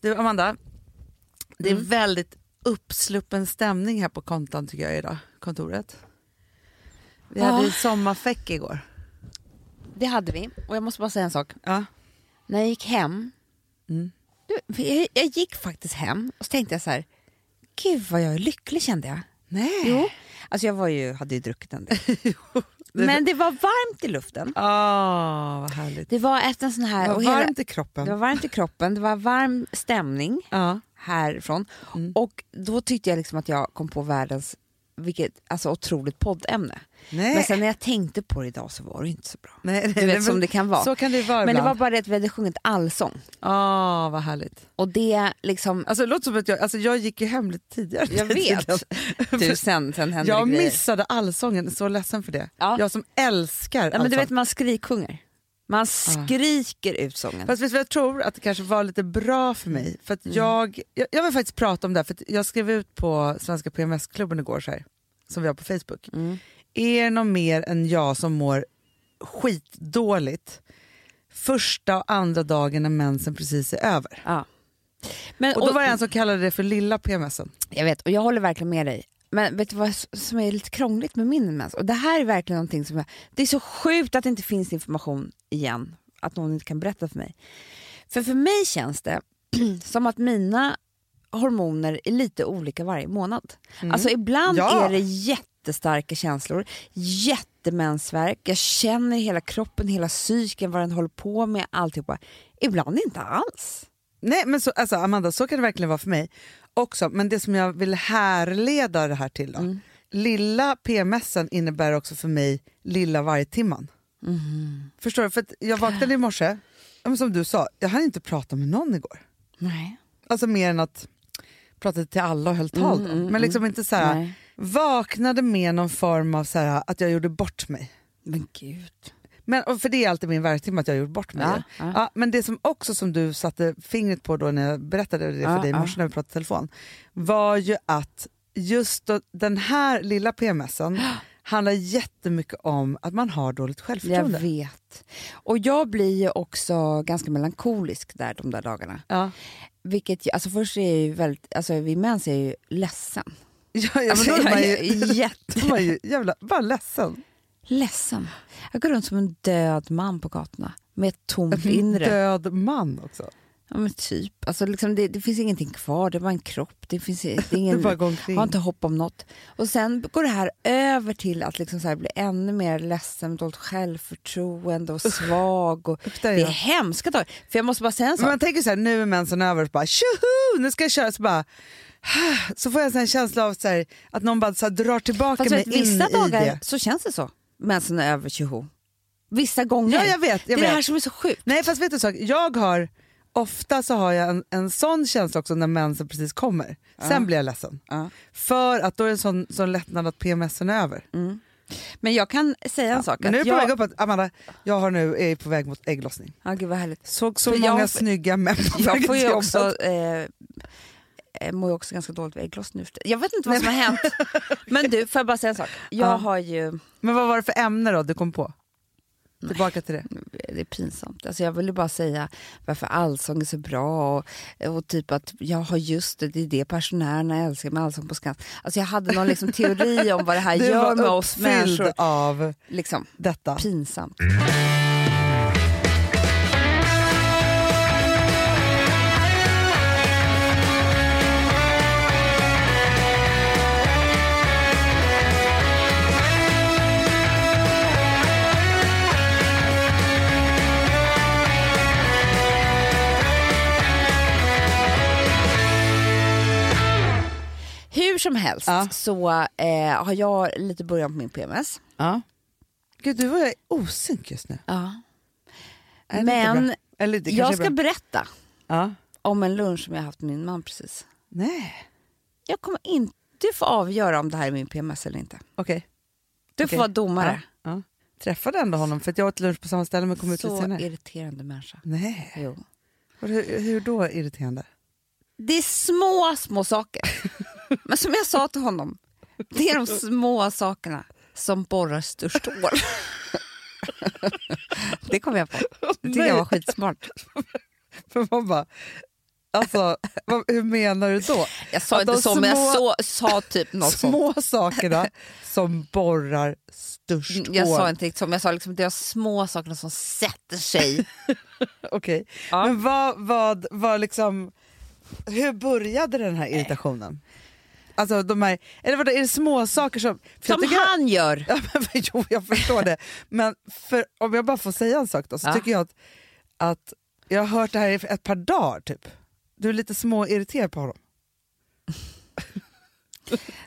Du Amanda, det är Mm. väldigt uppsluppen stämning här på kontan tycker jag idag, kontoret. Vi hade ju Ja. sommarfäck igår. Det hade vi. Och jag måste bara säga en sak. Ja. När jag gick hem, Mm. du, jag, jag gick faktiskt hem och så tänkte jag så här, gud vad jag är lycklig kände jag. Nej. Jo. Alltså jag var ju, hade ju druckit en del. Men det var varmt i luften. Åh, vad härligt. Det var efter en sån här... Det var och hela- varmt i kroppen. det var varmt i kroppen, det var varm stämning Ja. härifrån. Mm. Och då tyckte jag liksom att jag kom på världens vilket, alltså otroligt poddämne. Nej. Men sen när jag tänkte på det idag så var det inte så bra. nej, nej, Du vet nej, som men det kan vara. Så kan det vara Men det var ibland. bara det att vi hade sjungit allsång. Åh, vad härligt. Och det liksom... Alltså, det låter som att jag, alltså, jag gick ju hem lite tidigare. Jag vet. Du, sen, sen hände Jag det grejer. missade allsången, så ledsen för det. Ja. Jag som älskar Ja, men du allsång. vet man skriksjunger. Man skriker ut sången. Fast vet du jag tror att det kanske var lite bra för mig? För att Mm. jag, jag, jag vill faktiskt prata om det här, för jag skrev ut på Svenska PMS-klubben igår, så här, som vi har på Facebook. Mm. Är det någon mer än jag som mår skitdåligt första och andra dagen när mensen precis är över? Ja. Men, Och då var det en som kallade det för lilla PMSen. Jag vet, och jag håller verkligen med dig. Men vet du vad som är lite krångligt med min mens? Och det här är verkligen någonting som jag, Det är så sjukt att det inte finns information igen. Att någon inte kan berätta för mig. För för mig känns det som att mina hormoner är lite olika varje månad. Alltså ibland Ja. är det jättestarka känslor, jättemensvärk, jag känner hela kroppen, hela psyken, vad den håller på med, alltihopa. Ibland inte alls. Nej men så, alltså, Amanda, så kan det verkligen vara för mig också. Men det som jag vill härleda det här till då. Mm. Lilla PMSen innebär också för mig lilla vargtimman. Mhm. Förstår du? För jag vaknade i morse, som du sa, jag hann inte prata med någon igår. Nej. Alltså mer än att prata till alla och höll tal. Mm, då. men liksom inte så här. Vaknade med någon form av så här, att jag gjorde bort mig. Men gud. Men, för det är alltid min värktimme att jag har gjort bort mig. Ja, Ja, ja. men det som också som du satte fingret på då när jag berättade det för Ja, dig i morse när vi pratade i telefon, var ju att just då, den här lilla PMSen handlar jättemycket om att man har dåligt Jag självförtroende. vet. Och jag blir ju också ganska melankolisk där de där dagarna. Ja. Vilket, alltså först är jag ju väldigt, alltså vid mens är jag ju ledsen. Ja, ja, men Alltså, då är man jag ju, jätte- man ju jävla, bara ledsen. ledsen. Jag går runt som en död man på gatorna med ett tomt En inre. död man också. Ja, men typ. Alltså, liksom, det, det finns ingenting kvar, det är bara en kropp. Det finns det är ingen, omkring. har inte hopp om något. Och sen går det här över till att liksom så här bli ännu mer ledsen, dåligt självförtroende och svag. Och, det är hemska dagar. För jag måste bara säga en Men sak. man tänker så här, nu är mensen över, så bara tjoho, nu ska jag köra. Så, bara, så får jag en känsla av så här, att någon bara så här, drar tillbaka Fast mig vet, vissa in dagar i det. så känns det så. Mensen är över tjoho. Vissa gånger. Ja, jag vet. Jag det är vet. det här som är så sjukt. Nej fast vet du en sak, jag har ofta så har jag en, en sån känsla också när mensen precis kommer. Sen blir jag ledsen. Ja. För att då är det en sån, sån lättnad att PMSen är över. Men jag kan säga en sak. Men nu är det på jag, väg upp att Amanda, jag har nu, är på väg mot ägglossning. Ja, gud vad härligt. Såg så För många jag- snygga män på Jag vägen får till också, eh, mår ju också ganska dåligt vid ägglossning nu. Jag vet inte vad som har hänt. Men du, får jag bara säga en sak? Jag Ja. har ju, Men vad var det för ämne då du kom på? Tillbaka till det. det är pinsamt, alltså jag vill ju bara säga varför allsång är så bra och, och typ att jag har just det, det är det pensionärerna älskar med Allsång på Skansen. Alltså jag hade någon liksom teori om vad det här Du gör var med oss uppfylld människor. av Liksom, detta. pinsamt. Hur som helst Ja. så eh, har jag lite början på min PMS. Ja. Gud, du var osynk just nu. Ja. Är Men? Eller jag ska berätta Ja. om en lunch som jag haft med min man precis. Nej, Jag kommer inte få avgöra om det här är min PMS eller inte. okej. Du Okej. får vara domare. Ja. Ja. Träffade ändå honom för att jag åt lunch på samma ställe men kom ut lite Så senare. irriterande människa. Nej, Jo. Hur, hur då irriterande? Det är små, små saker. Men som jag sa till honom, det är de små sakerna som borrar störst hål. Det kom jag på. Det tyckte jag var skitsmart. För man bara, Alltså, vad, hur menar du då? Jag sa Att inte de så, men jag små- så, sa typ något sånt. Små sakerna som borrar störst Jag sa hål. inte riktigt så, men jag sa liksom det är små sakerna som sätter sig. Okej. Ja. Men vad, vad, vad liksom, hur började den här irritationen? Alltså de här, eller vadå, är det små saker som... jag Som tycker- han gör. Ja, men, jo, jag förstår det. Men för, om jag bara får säga en sak då, så Ja. tycker jag att, att jag har hört det här i ett par dagar typ. Du är lite småirriterad på honom.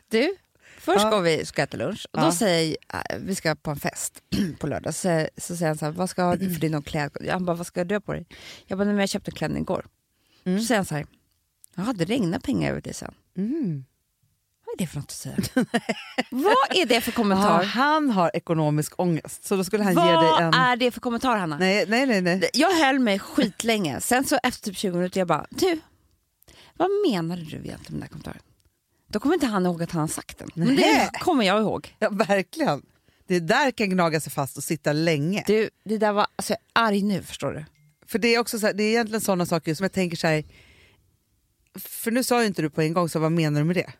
Du, först Ja. går vi ska äta lunch och Ja. då säger jag, äh, vi ska på en fest på lördag, så, så säger han så här, vad ska du för någon kläd? Han bara, vad ska du ha på dig? Jag bara, nej, men jag köpte en klänning igår. Mm. Så säger han så här, ja det regnar pengar över dig sen. Mm. Vad är det för något att säga? vad är det för kommentar? Ja, han har ekonomisk ångest, så då skulle han ge vad dig en... är det för kommentar Hanna? Nej, nej, nej. nej. Jag höll mig skitlänge, sen så efter typ 20 minuter jag bara, du, vad menade du egentligen med den här kommentaren? Då kommer inte han ihåg att han har sagt den. Men det kommer jag ihåg. Ja, verkligen. Det där kan gnaga sig fast och sitta länge. Du, det där var, alltså jag är arg nu förstår du. För det är också så här, det är egentligen sådana saker som jag tänker så här. För nu sa ju inte du på en gång, så vad menar du med det?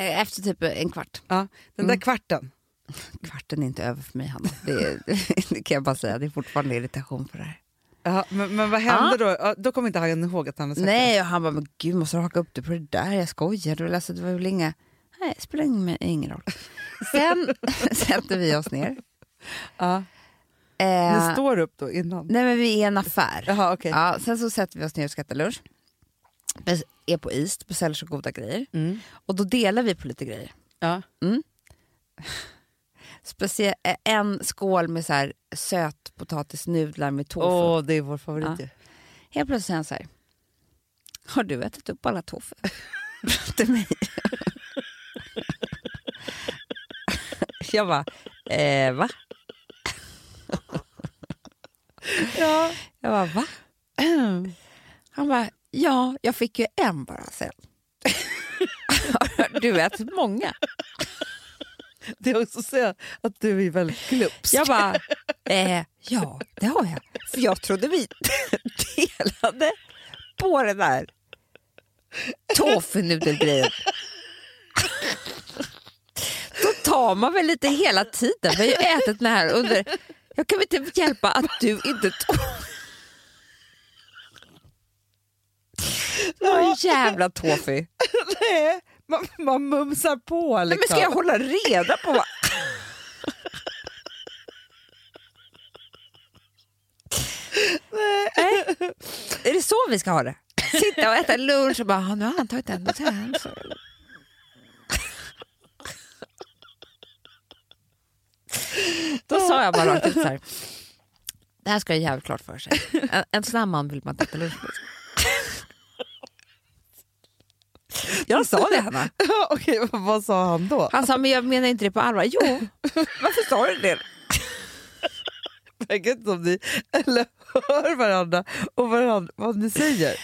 Eh, Efter typ en kvart. Ja, den där kvarten. Kvarten är inte över för mig Hanna. Det, är, det kan jag bara säga, det är fortfarande irritation på det här. Ja, men, men vad hände då? Ja, då kommer inte han ihåg att han sagt det. Nej, och han bara, men gud måste du haka upp dig på det där? Jag skojar, det var, alltså, det var väl inga... Nej, det spelar ingen, ingen roll. Sen sätter vi oss ner. Ja. Eh, Ni står upp då innan? nej men vi är i en affär. Jaha, okej. Ja, sen så sätter vi oss ner och ska äta lunch. Är på is, beställer så goda grejer. Mm. Och då delar vi på lite grejer. Ja. Specie- eh, en skål med så här sötpotatisnudlar med tofu. Åh, det är vår favorit Ja. Helt plötsligt säger han så här. Har du ätit upp alla tofu? Till mig. Jag bara, eh, va? Ja. Jag bara, va? Han bara, ja, jag fick ju en bara sen. Du ätit många? Det är också så att du är väldigt glupsk. Jag bara, eh, ja, det har jag. För jag trodde vi delade på den där tofunudelgrejen. Då tar man väl lite hela tiden. Vi har ju ätit den här under... Jag kan väl inte hjälpa att du inte tog... Åh, jävla tofu. Nej, man, man mumsar på Nej, liksom. men ska jag hålla reda på vad... Nej. Är det så vi ska ha det? Sitta och äta lunch och bara, "Ah, nu har han tagit en och sen. Då sa jag bara rakt ut så här. Det här ska jag jävligt klart för sig. En, en man vill man inte äta lunch med. Jag sa det Hanna. Okej, vad sa han då? Han sa, men jag menar inte det på allvar. Jo, varför sa du det? Vet inte om ni eller hör varandra och varandra, vad ni säger.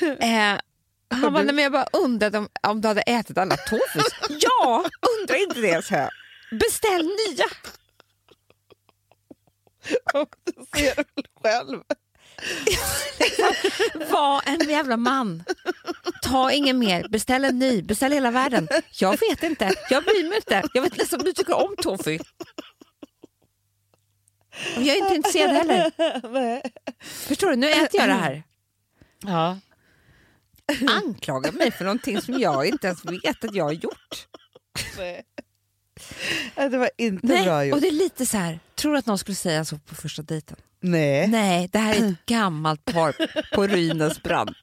Eh, han bara, men jag bara undrade om, om du hade ätit alla tofus. ja, undra inte det, så jag. Beställ nya. Du ser väl själv. Var en jävla man. Ta ingen mer, beställ en ny, beställ hela världen. Jag vet inte, jag bryr mig inte. Jag vet inte ens om du tycker om tofu. Och jag är inte intresserad heller. Förstår du, nu äter jag det här. Ja. Anklagar mig för någonting som jag inte ens vet att jag har gjort. Nej. Det var inte bra Nej, gjort. och det är lite så här, tror du att någon skulle säga så på första dejten? Nej. Nej, det här är ett gammalt par på ruinens brant.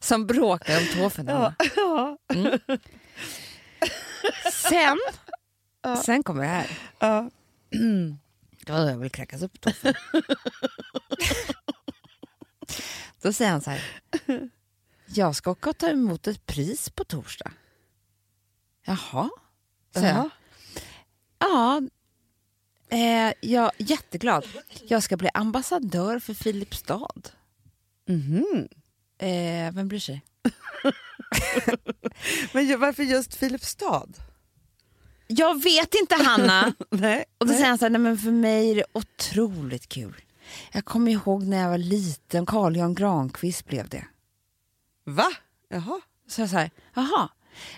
Som bråkar om tåfen. Ja. Ja. Sen, sen kommer det här. Ja. Det var då jag ville kräkas upp tåfen. Då säger han så här. Jag ska åka och ta emot ett pris på torsdag. Jaha, säger jag. Ja. Ja, eh, jag är jätteglad. Jag ska bli ambassadör för Filipstad. Mhm. Eh, vem bryr sig? Men varför just Filipstad? Jag vet inte, Hanna. Nej. Och då Nej. säger han så här, nej men för mig är det otroligt kul. Jag kommer ihåg när jag var liten, Carl Jan Granqvist blev det. Va? Jaha. Så jag så här, jaha.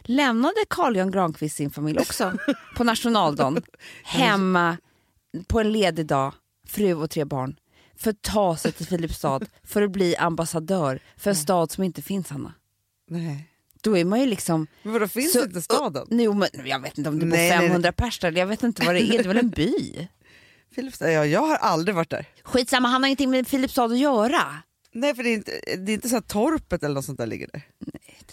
Lämnade Carl Jan Granqvist sin familj också på nationaldagen hemma på en ledig dag, fru och tre barn, för att ta sig till Filipstad för att bli ambassadör för en stad som inte finns, Hanna. Nej. Då är man ju liksom... Men vadå, finns Så- inte staden? Jo, men jag vet inte om det bor Nej, nej, nej. 500 pers där, jag vet inte vad det är, det är väl en by? Filipstad? Ja, jag har aldrig varit där. Skitsamma, han har ingenting med Filipstad att göra. Nej, för det är inte, det är inte så att torpet eller något sånt där ligger där.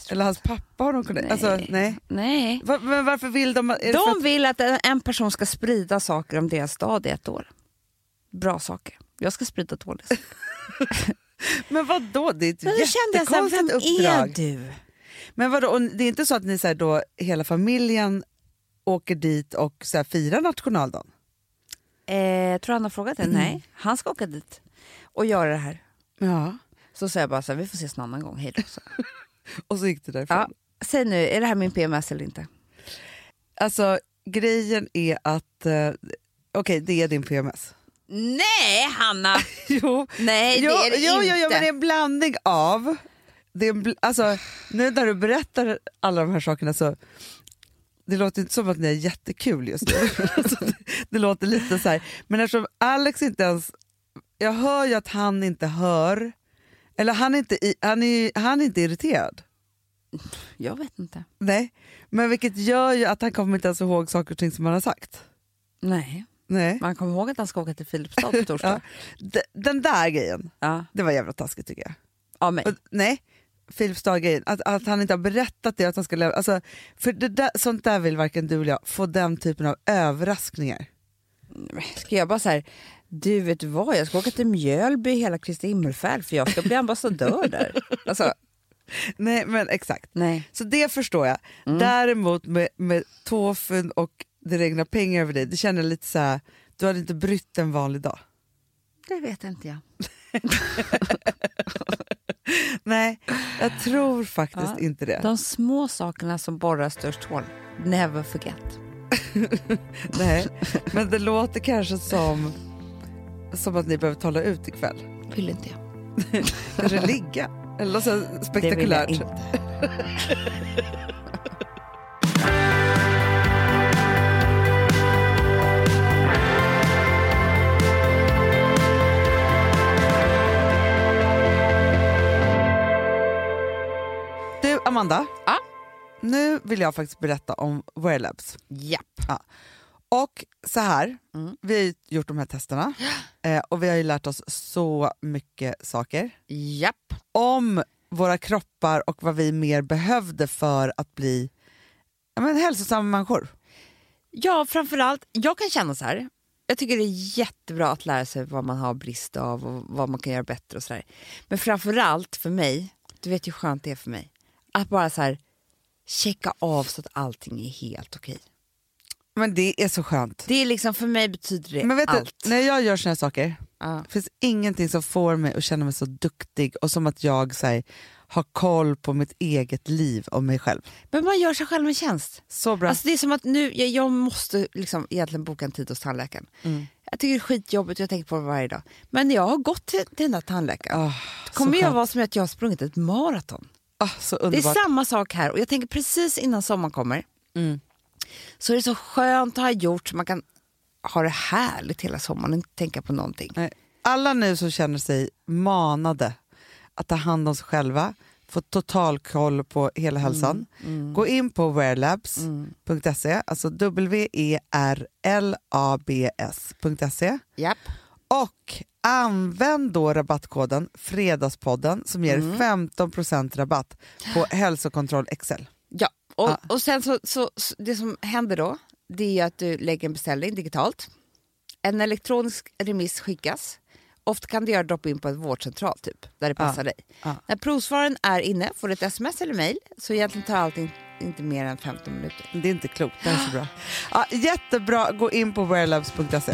Eller hans pappa har de kunnat... Alltså, nej. Nej. Va, men varför vill de... De vill att en, en person ska sprida saker om deras stad i ett år. Bra saker. Jag ska sprida saker. att, men vadå? Det är ett då jag såhär, vem jättekonstigt är uppdrag. du? Men vadå, och det är inte så att ni så då, hela familjen åker dit och så här, firar nationaldagen? Eh, jag tror han har frågat det. Nej, han ska åka dit och göra det här. Ja. Så sa jag bara så här, vi får ses en annan gång, hej då. Och så gick det därifrån. Ja, säg nu, är det här min PMS eller inte? Alltså grejen är att, eh, okej det är din PMS. Nej, Hanna! jo, Nej, det är det jo, inte. jo, jo, men det är en blandning av, det är bl- alltså, nu när du berättar alla de här sakerna så det låter inte som att ni är jättekul just nu. alltså, det, det låter lite så här. Men eftersom Alex inte ens, jag hör ju att han inte hör, eller han är inte, i, han är, han är inte irriterad. Jag vet inte. Nej, men vilket gör ju att han kommer inte ens ihåg saker och ting som han har sagt. Nej, Nej. man kommer ihåg att han ska åka till Filipstad på torsdag. D- Den där grejen, ja. det var jävla taskigt tycker jag. Av mig. Nej, Filipstad-grejen, att, att han inte har berättat det, att han ska lämna, alltså, för det där, sånt där vill varken du eller jag få den typen av överraskningar. Ska jag bara så här, du vet vad, jag ska åka till Mjölby hela Kristi himmelfärd för jag ska bli ambassadör där. Alltså, Nej men exakt, nej. så det förstår jag. Däremot med, med tofun och det regnar pengar över dig, det känner lite så här, du hade inte brytt en vanlig dag. Det vet inte jag. Nej, jag tror faktiskt Ja, inte det. De små sakerna som borrar störst hål, never forget. Nej, men det låter kanske som, som att ni behöver tala ut ikväll. Vill inte jag. Kanske ligga, eller något så här Det vill jag spektakulärt. inte. Amanda, Ja? nu vill jag faktiskt berätta om Wear Labs. Japp. Och så här, Mm. vi har gjort de här testerna eh, och vi har ju lärt oss så mycket saker Japp. om våra kroppar och vad vi mer behövde för att bli ja, men, hälsosamma människor. Ja, framförallt, jag kan känna så här. Jag tycker det är jättebra att lära sig vad man har brist av och vad man kan göra bättre och sådär. Men framförallt för mig, du vet ju hur skönt det är för mig, att bara så här checka av så att allting är helt okej. Men det är så skönt. Det är liksom, för mig betyder det Men vet allt. du, när jag gör såna här saker, det finns ingenting som får mig att känna mig så duktig och som att jag så här, har koll på mitt eget liv och mig själv. Men man gör sig själv en tjänst. Så bra. Alltså det är som att nu, jag, jag måste liksom egentligen boka en tid hos tandläkaren. Mm. Jag tycker det är skitjobbigt och jag tänker på det varje dag. Men när jag har gått till, till den där tandläkaren Ah, kommer jag vara som att jag har sprungit ett maraton. Ah, Det är samma sak här och jag tänker precis innan sommaren kommer Mm. så är det så skönt att ha gjort så man kan ha det härligt hela sommaren och inte tänka på någonting. Nej. Alla nu som känner sig manade att ta hand om sig själva, få total koll på hela hälsan, gå in på wearlabs.se, alltså w-e-r-l-a-b-s.se Japp. Och använd då rabattkoden Fredagspodden som ger 15% rabatt på hälsokontroll XL. Ja, och, Ja. och sen så, så, så det som händer då det är att du lägger en beställning digitalt. En elektronisk remiss skickas. Ofta kan du göra drop-in på en vårdcentral typ, där det passar dig. Ja. När provsvaren är inne får du ett sms eller mail så egentligen tar allt in, inte mer än 15 minuter. Det är inte klokt, det är så bra. Ja, jättebra, gå in på wearlabs.se.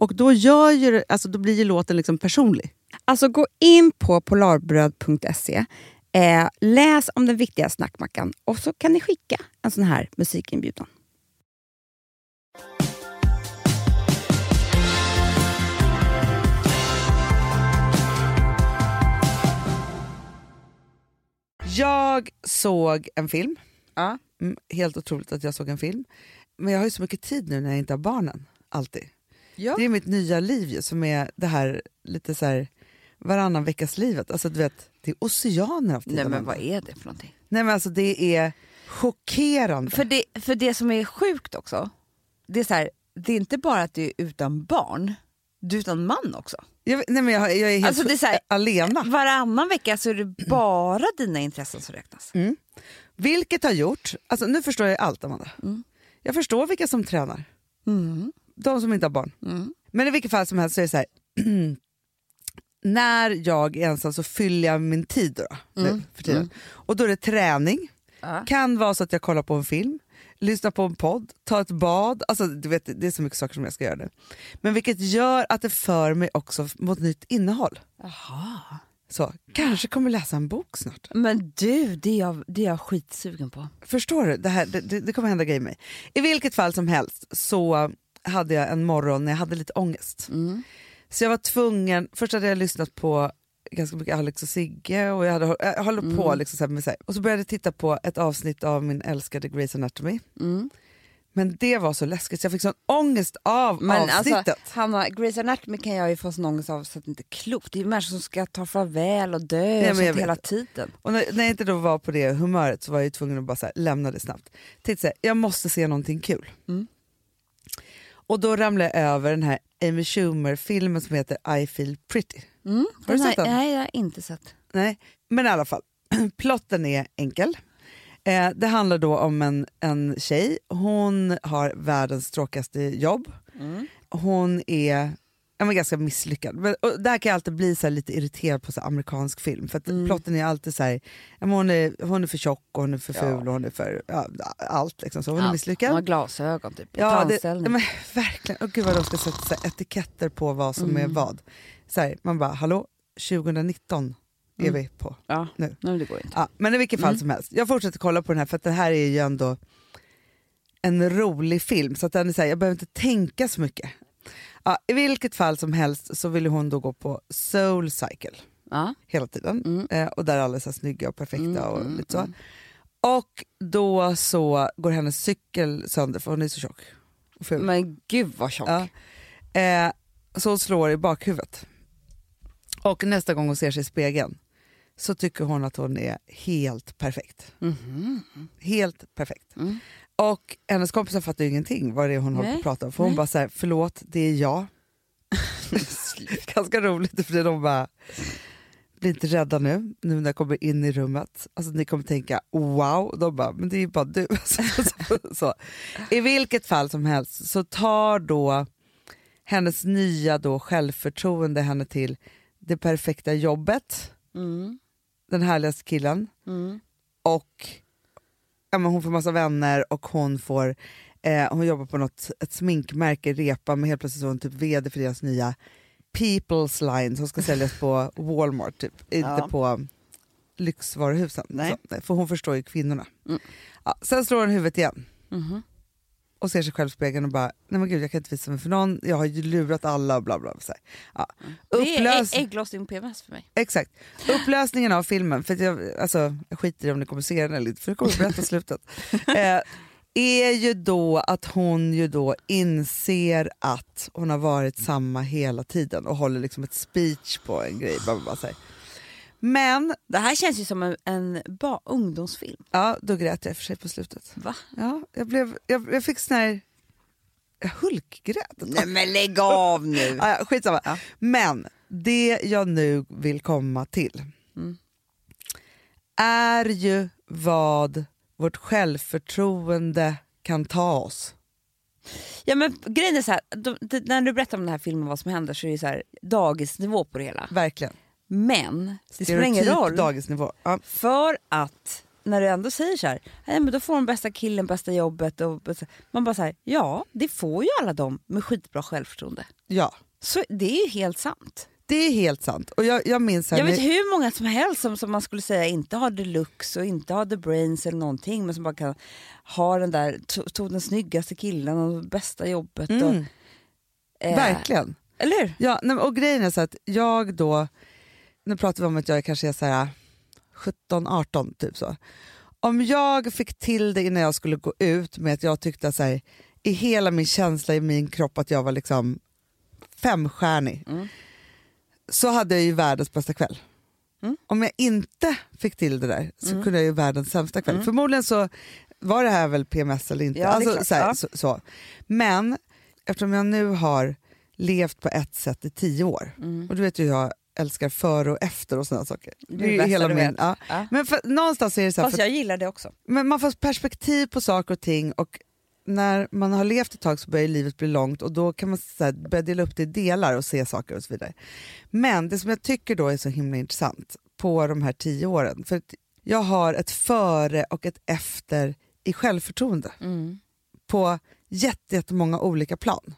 Och då, gör ju, alltså, då blir ju låten liksom personlig. Alltså gå in på polarbröd.se, eh, läs om den viktiga snackmackan och så kan ni skicka en sån här musikinbjudan. Jag såg en film. Ja. Mm, helt otroligt att jag såg en film. Men jag har ju så mycket tid nu när jag inte har barnen. Alltid. Ja. Det är mitt nya liv som är det här lite så här varannan veckas livet. Alltså du vet, det är oceaner av tid. Nej men vad är det för någonting? Nej men alltså det är chockerande. För det, för det som är sjukt också, det är så här, det är inte bara att du är utan barn, Du är utan man också. Jag, nej men jag, jag är helt Alltså, det är så här- alena. Varannan vecka så är det bara dina intressen som räknas. Mm. Vilket har gjort, alltså nu förstår jag allt Amanda. Mm. Jag förstår vilka som tränar. Mm. De som inte har barn. Mm. Men i vilket fall som helst så är det så här. när jag är ensam så fyller jag min tid då, Mm. nu för tiden. Och då är det träning, Ja. kan vara så att jag kollar på en film, lyssnar på en podd, tar ett bad. Alltså, du vet, det är så mycket saker som jag ska göra nu. Men vilket gör att det för mig också mot nytt innehåll. Jaha. Så, kanske kommer läsa en bok snart. Men du, det är, jag, det är jag skitsugen på. Förstår du? Det, här, det, det kommer hända grejer med mig. I vilket fall som helst så hade jag en morgon när jag hade lite ångest. Mm. Så jag var tvungen, först hade jag lyssnat på ganska mycket Alex och Sigge och jag hade jag håller Mm. på liksom så med så här. Och så började jag titta på ett avsnitt av min älskade Grey's Anatomy. Mm. Men det var så läskigt så jag fick sån ångest av Men avsnittet. alltså, Hanna, Grey's Anatomy kan jag ju få sån ångest av så att det inte är klokt. Det är ju människor som ska ta farväl och dö men och sånt hela tiden. Och när, när jag inte då var på det humöret så var jag tvungen att bara här, lämna det snabbt. Tänkte så här, jag måste se någonting kul. Mm. Och då ramlade jag över den här Amy Schumer-filmen som heter I feel pretty. Mm. Har du sett den? Nej, jag har inte sett. Nej, men i alla fall. Plotten är enkel. Eh, det handlar då om en, en tjej. Hon har världens tråkigaste jobb. Mm. Hon är ja, men ganska misslyckad. Men, och där kan jag alltid bli så lite irriterad på så amerikansk film. För att Mm. plotten är alltid så här, ja, hon, är, hon är för tjock, och hon är för Ja. ful och hon är för ja, allt. Liksom. Så hon är Hon misslyckad. har glasögon typ. Ja, det, ja, men, verkligen. Och gud vad de ska sätta så här, etiketter på vad som är Mm. vad. Så här, man bara, hallå, 2019 är Mm. vi på. ja, nu. nej, det går inte. Ja, men i vilket fall Mm. som helst, jag fortsätter kolla på den här för att det här är ju ändå en rolig film så att den är så här, jag behöver inte tänka så mycket. Ja, I vilket fall som helst så ville hon då gå på Soul Cycle Ja. hela tiden Mm. eh, och där alla är så här snygga och perfekta Mm, och mm, lite så. mm. Och då så går hennes cykel sönder för hon är så tjock. Ful. Men gud vad tjock. Ja. Eh, så hon slår i bakhuvudet. Och nästa gång hon ser sig i spegeln så tycker hon att hon är helt perfekt. Mhm. Helt perfekt. Mm. Och hennes kompisar fattar ingenting vad det är hon håller på Nej, att prata om. För hon nej. bara så här, förlåt det är jag. Ganska roligt för de bara, bli inte rädda nu, nu när jag kommer in i rummet. Alltså ni kommer tänka wow, de bara, men det är ju bara du. så, så, så. I vilket fall som helst så tar då hennes nya då självförtroende henne till det perfekta jobbet, Mm. den härligaste killen Mm. och ja, men hon får massa vänner och hon får eh, hon jobbar på något, ett sminkmärke, Repa, men helt plötsligt så är hon typ vd för deras nya People's line som ska säljas på Walmart, typ. inte Ja. på lyxvaruhusen. Nej. Så, för hon förstår ju kvinnorna. Mm. Ja, sen slår hon huvudet igen Mhm. Och ser sig själv i spegeln och bara, nej men gud jag kan inte visa mig för någon, jag har ju lurat alla och bla bla. bla. Så här. Ja. Det är Upplös- ägglossning PMS för mig. Exakt. Upplösningen av filmen, för att jag, alltså, jag skiter i om ni kommer se den eller inte för jag kommer berätta slutet. Eh, är ju då att hon ju då inser att hon har varit samma hela tiden och håller liksom ett speech på en grej. Bara, bara så här. Men, Det här känns ju som en, en ba- ungdomsfilm. ja då grät jag för sig på slutet. Va? Ja, jag, blev, jag, jag fick sån här, hulkgrät. Nej men lägg av nu! Ja, ja, skitsamma. Ja. Men det jag nu vill komma till Mm. är ju vad vårt självförtroende kan ta oss. Ja men grejen är så här, de, de, när du berättar om den här filmen vad som händer så är det så här dagisnivå på det hela. Verkligen. Men det spelar ingen roll dagisnivå. Ja. för att när du ändå säger så här, nej, men då får de bästa killen bästa jobbet och man bara så här, ja det får ju alla de med skitbra självförtroende. ja, Så det är ju helt sant. det är helt sant. Och jag, jag minns här, Jag vet när- hur många som helst som, som man skulle säga inte har looks och inte har the brains eller någonting men som bara kan ha den där, to- tog den snyggaste killen och bästa jobbet. Och, mm, eh, verkligen. Eller hur? Ja, och grejen är så att jag då, nu pratar vi om att jag kanske är så här 17-18 typ så. Om jag fick till det innan jag skulle gå ut med att jag tyckte så här, i hela min känsla i min kropp att jag var liksom femstjärnig Mm. så hade jag ju världens bästa kväll. Mm. Om jag inte fick till det där så Mm. kunde jag ju världens sämsta kväll. Mm. Förmodligen så var det här väl PMS eller inte. Ja, alltså, klart, så, här, ja. så, så. Men eftersom jag nu har levt på ett sätt i tio år. Och du vet ju hur jag älskar före och efter och sådana saker. Det är bästa du vet. ja. Ja. Men för, någonstans är det så här, Fast för, jag gillar det också. men man får perspektiv på saker och ting och när man har levt ett tag så börjar livet bli långt och då kan man så här, börja dela upp det i delar och se saker och så vidare. Men det som jag tycker då är så himla intressant på de här tio åren, för att jag har ett före och ett efter i självförtroende på jätte- jättemånga olika plan.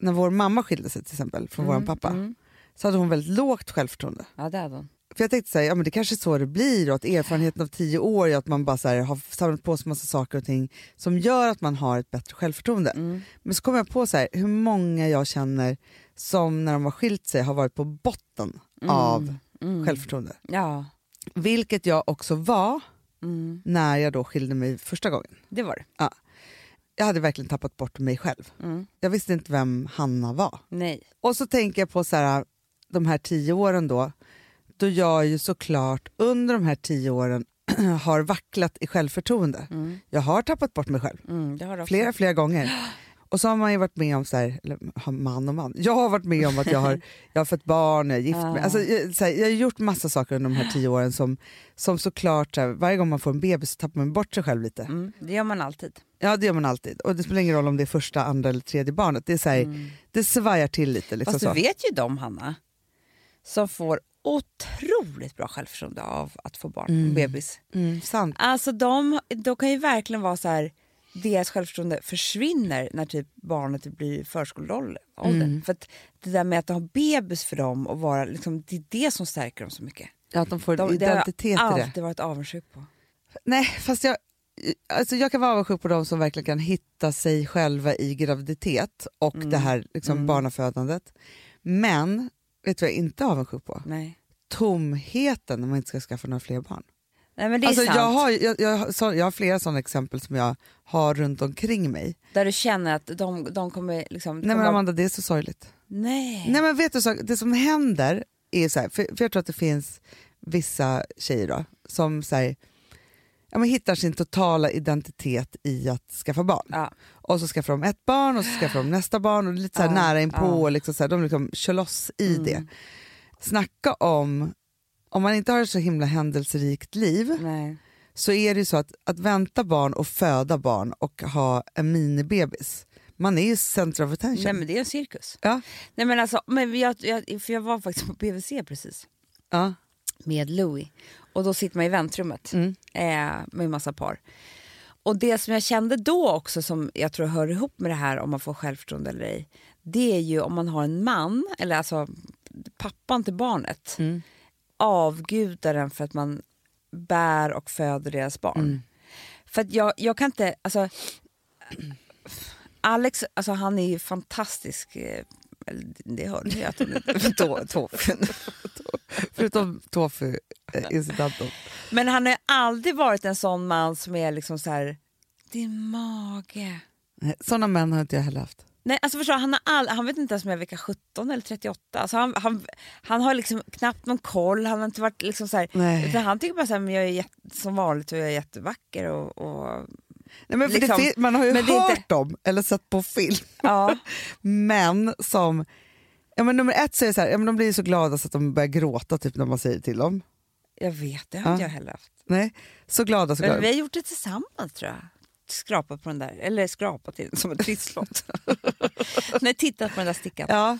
När vår mamma skilde sig till exempel från vår pappa mm. Så hade hon väldigt lågt självförtroende. Ja, det hade hon. För jag tänkte så här, ja, men det kanske är så det blir och att erfarenheten av tio år är att man bara så här, har samlat på sig massa saker och ting som gör att man har ett bättre självförtroende. Mm. Men så kom jag på så här, hur många jag känner som när de har skilt sig har varit på botten av Mm. självförtroende. Ja, Vilket jag också var mm. när jag då skilde mig första gången. det var det. Jag hade verkligen tappat bort mig själv. Mm. Jag visste inte vem Hanna var. Nej. Och så tänker jag på så här, de här tio åren då, då jag ju såklart under de här tio åren har vacklat i självförtroende. Mm. Jag har tappat bort mig själv Mm, flera, flera gånger. Och så har man ju varit med om, så här, eller man och man, jag har varit med om att jag har, jag har fått barn, jag är gift Ah. mig. Alltså, jag, så här, jag har gjort massa saker under de här tio åren som, som såklart, så här, varje gång man får en bebis så tappar man bort sig själv lite. Mm, det gör man alltid. Ja det gör man alltid. Och det spelar ingen roll om det är första, andra eller tredje barnet. Det, är så här, det svajar till lite. Liksom Fast så. du vet ju de, Hanna, som får otroligt bra självförtroende av att få barn, Mm. bebis. Mm, sant. Alltså de, de kan ju verkligen vara så här, deras självförtroende försvinner när typ barnet blir förskoleålder. Mm. För att det där med att ha bebis för dem och vara, liksom, det är det som stärker dem så mycket. Ja, att de får De, det har identitet jag alltid varit avundsjuk på. Nej, fast jag, alltså jag kan vara avundsjuk på de som verkligen kan hitta sig själva i graviditet och Mm. det här liksom barnafödandet. Men, vet du vad jag inte är avundsjuk på? Nej. Tomheten när man inte ska skaffa några fler barn. Nej men det är Alltså sant. jag, har, jag, jag, så, jag har flera sådana exempel som jag har runt omkring mig. Där du känner att de, de kommer liksom... Nej men kommer- Amanda, det är så sorgligt. Nej. Nej men vet du, så, det som händer är så här, för, för jag tror att det finns vissa tjejer då, som här, ja, men hittar sin totala identitet i att skaffa barn. Ja. Och så skaffar de ett barn och så skaffar de nästa barn och lite så Ja, nära inpå. ja. Och liksom så här, de liksom kör loss i Mm. det. Snacka om, om man inte har ett så himla händelserikt liv Nej. så är det ju så att, att vänta barn och föda barn och ha en minibebis, man är ju center of attention. Nej men det är en cirkus. Ja. Nej men alltså, men jag, jag, för jag var faktiskt på BVC precis. Ja. Med Louis. Och då sitter man i väntrummet Mm. eh, med en massa par. Och det som jag kände då också som jag tror hör ihop med det här om man får självförtroende eller ej. Det är ju om man har en man, eller alltså pappan till barnet, Mm. avgudar den för att man bär och föder deras barn. Mm. För att jag, jag kan inte, alltså Alex, alltså han är ju fantastisk. eh, Det hörde jag att hon tå- tå- Förutom tofu-incidenten. Men han har aldrig varit en sån man som är liksom så här, din mage. Sådana män har inte jag heller haft. Nej, alltså förstår, du, han, har all, han vet inte ens om jag är vecka 17 eller 38. Alltså han, han, han har liksom knappt någon koll. Han har inte varit liksom så här, han tycker bara så här, men jag är jätte, som vanligt och jag är jättevacker. Och, och, Nej, men Liksom, man har ju men hört inte- dem eller sett på film. ja, Men som... Ja, men nummer ett så är det så här, ja, men de blir så glada så att de börjar gråta typ, när man säger till dem. jag vet, det har Ja. jag heller haft. Nej, så glada så Men glada. vi har gjort det tillsammans tror jag. Skrapat på den där, eller skrapat den som en trisslott. Nej, tittat på den där stickan. Ja.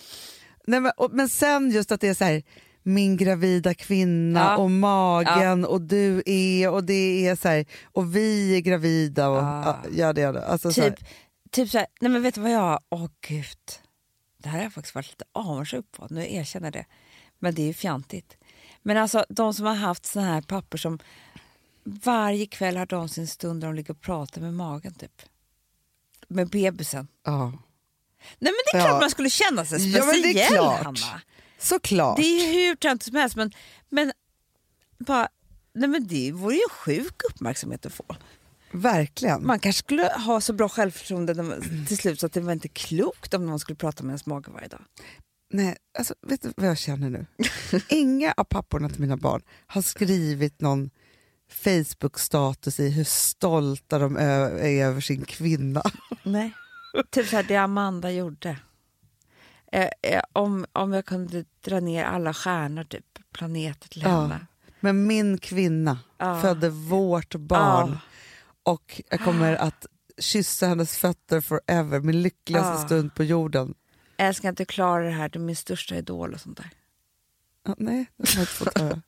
Nej, men, och, men sen just att det är så här, min gravida kvinna Ja. och magen och du är och det är så här, och vi är gravida och Ah. ja, ja, det är det. Alltså, så här, Typ, typ så här, nej men vet du vad jag, åh gud. Det här har jag faktiskt varit lite avundsjuk på, nu erkänner jag det. Men det är ju fjantigt. Men alltså de som har haft såna här papper som varje kväll har de sin stund där de ligger och pratar med magen typ. Med bebisen. ja. Nej men det är klart Ja. man skulle känna sig Ja, speciell. Hanna. Såklart. Det är hur töntigt som helst men, men bara, nej men det vore ju sjuk uppmärksamhet att få. Verkligen. Man kanske skulle ha så bra självförtroende till slut så att det var inte klokt om någon skulle prata med ens mage varje dag. Nej, alltså, vet du vad jag känner nu? Inga av papporna till mina barn har skrivit någon Facebook-status i hur stolta de är över sin kvinna. Nej. typ så här, det Amanda gjorde. Eh, eh, om, om jag kunde dra ner alla stjärnor, typ planeter till Ja. henne. Men min kvinna Ja. födde vårt barn Ja. och jag kommer att kyssa hennes fötter forever, min lyckligaste Ja. stund på jorden. Jag älskar inte Klara det här, du är min största idol och sånt där. Nej, det har jag inte fått höra.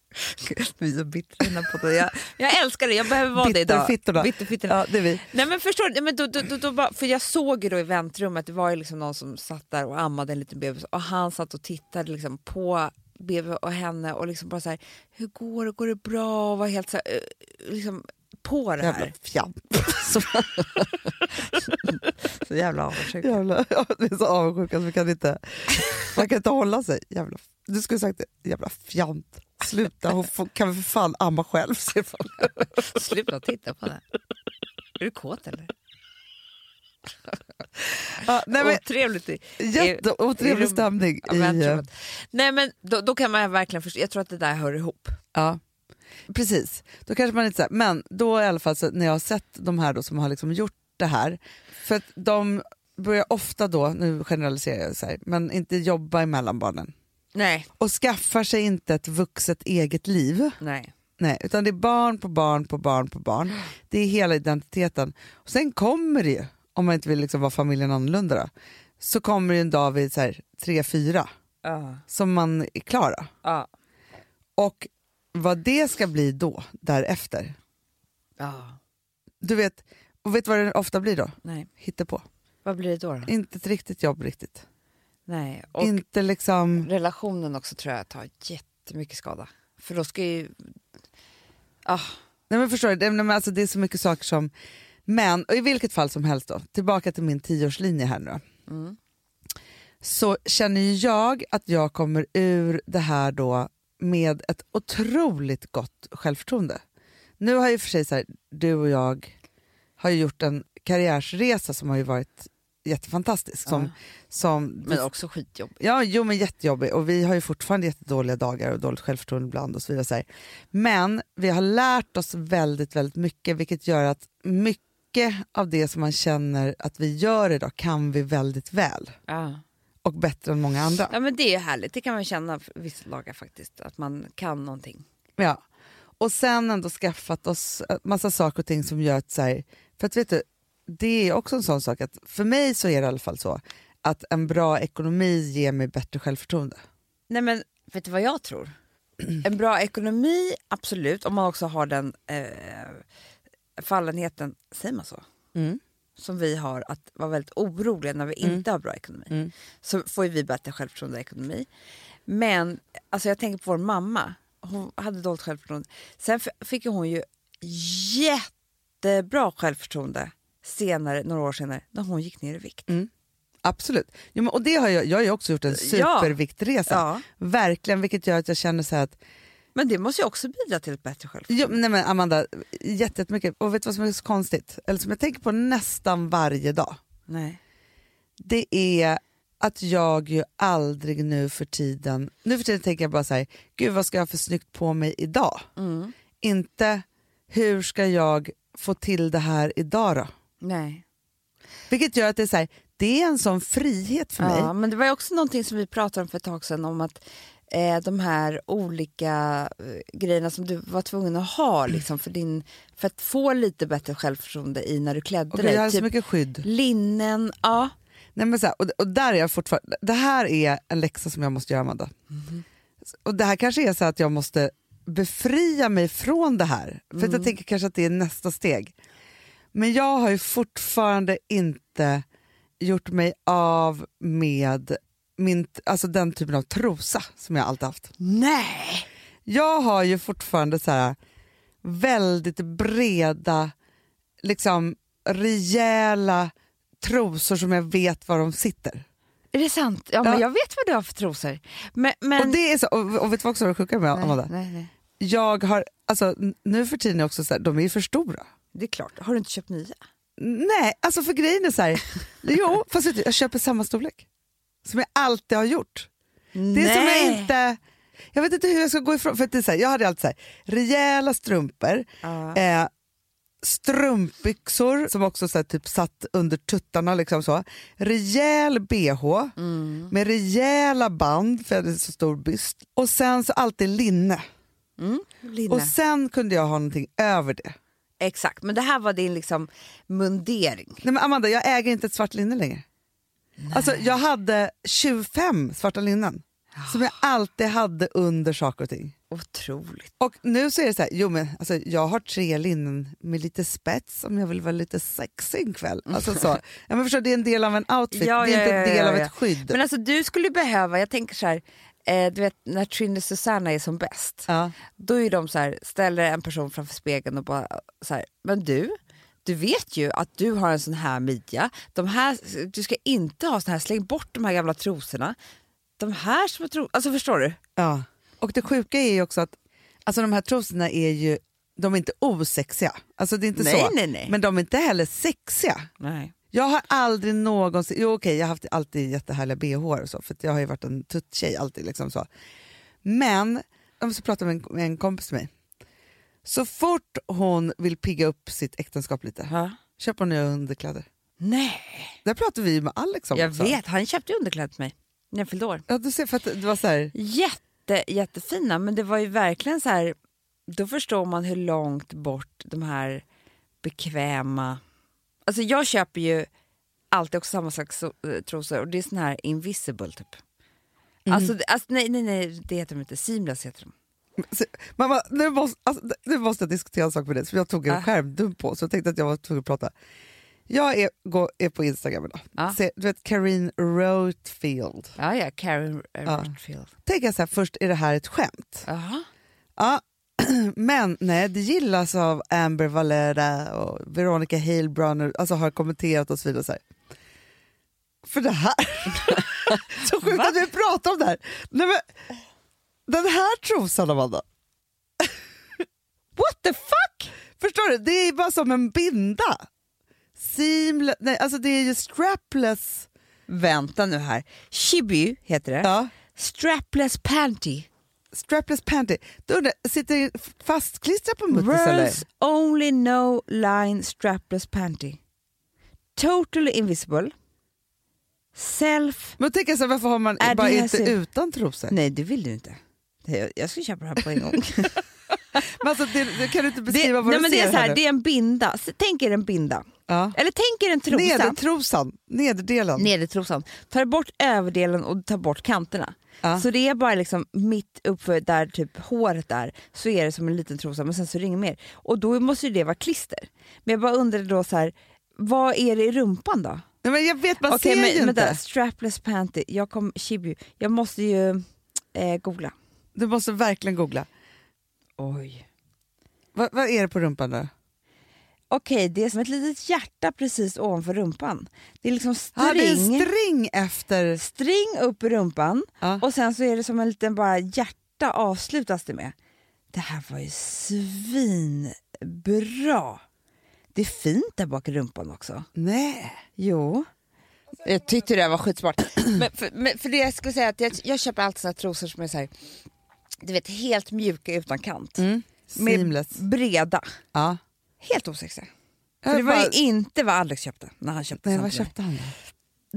Vi är så bittra här podden. jag, jag älskar det, jag behöver vara det idag. Bitterfittorna. Bitterfittorna. Ja, det är vi. Nej men förstår du, men då, då, då, då, bara- för jag såg ju då i väntrummet, det var ju liksom någon som satt där och ammade en liten bebis och han satt och tittade liksom på bebis och henne och liksom bara så här, hur går det, går det bra? Och var helt så här, eh, liksom på det Jävla här. fjant. Så jävla avundsjuk. Jävla, ja, det är så avundsjuka så vi kan inte, man kan inte hålla sig. Jävla, du skulle sagt det, jävla fjant. Sluta, hon får, kan för fan amma själv. Sluta titta på det. Är du kåt eller? Ja, nej, men, Otrevligt. i- jätteotrevlig i- stämning. I, tror eh, Nej men då, då kan man verkligen förstå, jag tror att det där hör ihop. Ja, precis. Då kanske man inte men då i alla fall så när jag har sett de här då som har liksom gjort det här, för att de börjar ofta då, nu generaliserar jag så här, men inte jobba emellan barnen Nej. och skaffar sig inte ett vuxet eget liv. Nej. Nej, utan det är barn på barn på barn på barn. Det är hela identiteten. Och sen kommer det ju, om man inte vill liksom vara familjen annorlunda då, så kommer det en dag vid så här, tre, fyra Ja. som man är klara. Ja. Och vad det ska bli då, därefter, Ja. Du vet, och vet vad det ofta blir då? Nej. Hittepå. Vad blir det då? då? Inte ett riktigt jobb riktigt. Nej. Och Inte liksom... relationen också tror jag tar jättemycket skada. För då ska ju... Ah, Nej men förstår du, det, men alltså, det är så mycket saker som... Men, och i vilket fall som helst då, tillbaka till min tioårslinje här nu mm. Så känner ju jag att jag kommer ur det här då med ett otroligt gott självförtroende. Nu har ju för sig så här, du och jag har ju gjort en karriärsresa som har ju varit jättefantastisk. Som, Ja. som Men också skitjobb. Ja, jo men jättejobbig och vi har ju fortfarande jättedåliga dagar och dåligt självförtroende ibland och så vidare. Så. Men vi har lärt oss väldigt, väldigt mycket vilket gör att mycket av det som man känner att vi gör idag kan vi väldigt väl Ja. och bättre än många andra. ja men det är härligt, det kan man känna vissa dagar faktiskt. Att man kan någonting. Ja. Och sen ändå skaffat oss eh, massa saker och ting som gör att så här, för att vet du, det är också en sån sak att för mig så är det i alla fall så att en bra ekonomi ger mig bättre självförtroende. Nej men vet du vad jag tror? En bra ekonomi, absolut, om man också har den eh, fallenheten, säger man så? Mm. Som vi har att vara väldigt oroliga när vi Mm. inte har bra ekonomi. Mm. Så får vi bättre självförtroende och ekonomi. Men alltså jag tänker på vår mamma, hon hade dåligt självförtroende. Sen fick hon ju jättebra självförtroende senare, några år senare, när hon gick ner i vikt. Absolut. Jo, men, och det har jag, jag har ju också gjort en superviktresa. Ja. Verkligen, vilket gör att jag känner så att, Men det måste ju också bidra till ett bättre självförtroende. jo, nej men Amanda, jätte- jättemycket. Och vet du vad som är så konstigt? Eller som jag tänker på nästan varje dag. Nej. Det är att jag ju aldrig nu för tiden, nu för tiden tänker jag bara så här, gud vad ska jag ha för snyggt på mig idag? Mm. Inte hur ska jag få till det här idag då? Nej. Vilket gör att det är så här, det är en sån frihet för mig. Ja, men det var också någonting som vi pratade om för ett tag sedan om att eh, de här olika eh, grejerna som du var tvungen att ha liksom, för, din, för att få lite bättre självförtroende i när du klädde jag dig. har så Typ mycket skydd. linnen, ja. Nej, men så här, och, och där är jag fortfarande, det här är en läxa som jag måste göra Amanda. Och det här kanske är så att jag måste befria mig från det här. För att jag tänker kanske att det är nästa steg. Men jag har ju fortfarande inte gjort mig av med min, alltså den typen av trosa som jag alltid haft. Nej! Jag har ju fortfarande så här väldigt breda, liksom rejäla trosor som jag vet var de sitter. Är det sant? Ja, men Ja. jag vet vad du har för trosor. Men, men... Och, det är så, och, och vet du vad också är sjuka med nej, Amanda? nej, nej. Jag har, alltså, nu för tiden är också så här, de är ju för stora. Det är klart. Har du inte köpt nya? Nej, alltså för grejen är så här, jo, fast du, jag köper samma storlek. Som jag alltid har gjort. Det är som jag inte, jag vet inte hur jag ska gå ifrån, för att det är så här, jag hade alltid så här, rejäla strumpor, Ja. eh, strumpbyxor som också så här, typ satt under tuttarna. Liksom så. Rejäl bh Mm. med rejäla band för jag hade så stor byst. Och sen så alltid linne. Mm. Och sen kunde jag ha någonting över det. Exakt, men det här var din liksom mundering. Nej, men Amanda, jag äger inte ett svart linne längre. Alltså, jag hade 25 svarta linnen som jag alltid hade under saker och ting. Otroligt. Och nu så är det så här, jo men alltså, jag har tre linnen med lite spets om jag vill vara lite sexig en kväll. Alltså, så. Ja, men förstår, det är en del av en outfit, Ja, det är ja, inte en del av ett skydd. Men alltså du skulle behöva, jag tänker så här, eh, du vet när Trinity Susanna är som bäst, ja. då är de så här, ställer en person framför spegeln och bara så här, men du, du vet ju att du har en sån här midja, de här, du ska inte ha sån här, släng bort de här gamla trosorna. De här små trosorna, alltså förstår du? Ja. Och det sjuka är ju också att alltså, de här trosorna är ju de är inte osexiga. Alltså, det är inte Nej, så. nej, nej. Men de är inte heller sexiga. Nej. Jag har aldrig någonsin, jo okej jag har haft alltid jättehärliga bh och så för jag har ju varit en tutt-tjej alltid. Liksom så. Men, jag måste prata med en, med en kompis till mig. Så fort hon vill pigga upp sitt äktenskap lite Ja. köper hon nya underkläder. Nej, Där pratar vi med Alex om jag också. vet, han köpte underkläder till mig när jag fyllde år. Ja, du ser, för att det var så här, Jätte, jättefina, men det var ju verkligen så här, då förstår man hur långt bort de här bekväma... Alltså jag köper ju alltid också samma slags eh, trosor och det är sån här invisible typ. Alltså, det- alltså nej, nej, nej, det heter de inte, seamless heter de. mamma, nu, måste, alltså, nu måste jag diskutera en sak med dig som jag tog en Ah. skärmdump på så jag tänkte att jag var tvungen att prata. Jag är, går, är på Instagram idag. Se, du vet Karine Rothfield. Ja, ja, Ja. Rothfield. Tänker jag så här, först, är det här ett skämt? Jaha. Ja, men nej, det gillas av Amber Valera och Veronica Halebrunner, alltså har kommenterat och så vidare. Så här. För det här, så sjukt Va? att vi pratar om det här. Nej, men, den här trosan Amanda, What the fuck? förstår du? Det är bara som en binda. Seamless, nej alltså det är ju strapless. Vänta nu här. Chibu heter det. Ja. Strapless panty. Strapless panty. Då undrar, jag, sitter det fastklistrat på muttis eller? World's only no line strapless panty. Totally invisible. Self... Men tänk jag så här, varför har man bara inte utan trosor? Nej, det vill du inte. Det- Jag ska köpa det här på en gång. Men alltså, det, det, kan du inte det, beskriva vad nej, du men det, ser är så här, det är en binda. Tänk er en binda. Ja. Eller tänk er en trosa. Nedertrosan, nederdelen. Nedertrosan. Tar bort överdelen och tar bort kanterna. Ja. Så det är bara liksom mitt uppför där typ håret är så är det som en liten trosa men sen så är det inget mer. Och då måste ju det vara klister. Men jag bara undrar då så här, vad är det i rumpan då? Nej, men jag vet, man Okej, ser men, ju vänta, inte. strapless panty, jag kom, Chibu, jag måste ju eh, googla. Du måste verkligen googla. Oj. Vad, vad är det på rumpan då? Okej, det är som ett litet hjärta precis ovanför rumpan. Det är liksom string, Ja, det är string efter... string upp i rumpan Ja. och sen så är det som en liten bara hjärta avslutas det med. Det här var ju svinbra. Det är fint där bak i rumpan också. Nej. Jo. Jag tyckte det var skitsmart. men, för, men för det jag skulle säga att jag, jag köper alltid såna trosor som är så här, du vet, helt mjuka utan kant. Mm. Med Seamless. breda. Ja. Helt osexiga. För det var ju inte vad Alex köpte när han köpte Nej, vad köpte han då?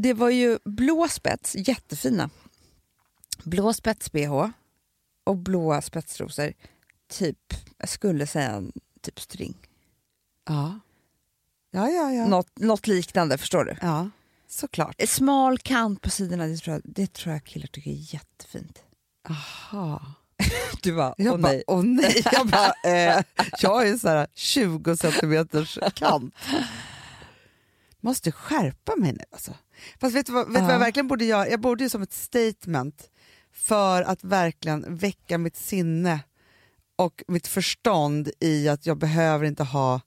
Det var ju blå spets, jättefina. Blå spets-bh och blåa spetstrosor. Typ, jag skulle säga en typ string. Ja. Ja, ja, ja. Något, något liknande, förstår du? Ja, såklart. Smal kant på sidorna, det tror jag, det tror jag killar tycker är jättefint. Aha. Du bara, Jag åh bara, nej. åh nej. Jag, bara, eh, jag är så här 20 centimeters kant. Måste skärpa mig nu alltså. Fast vet du vad, vet du vad jag Ja. verkligen borde göra? Jag borde ju som ett statement för att verkligen väcka mitt sinne och mitt förstånd i att jag behöver inte ha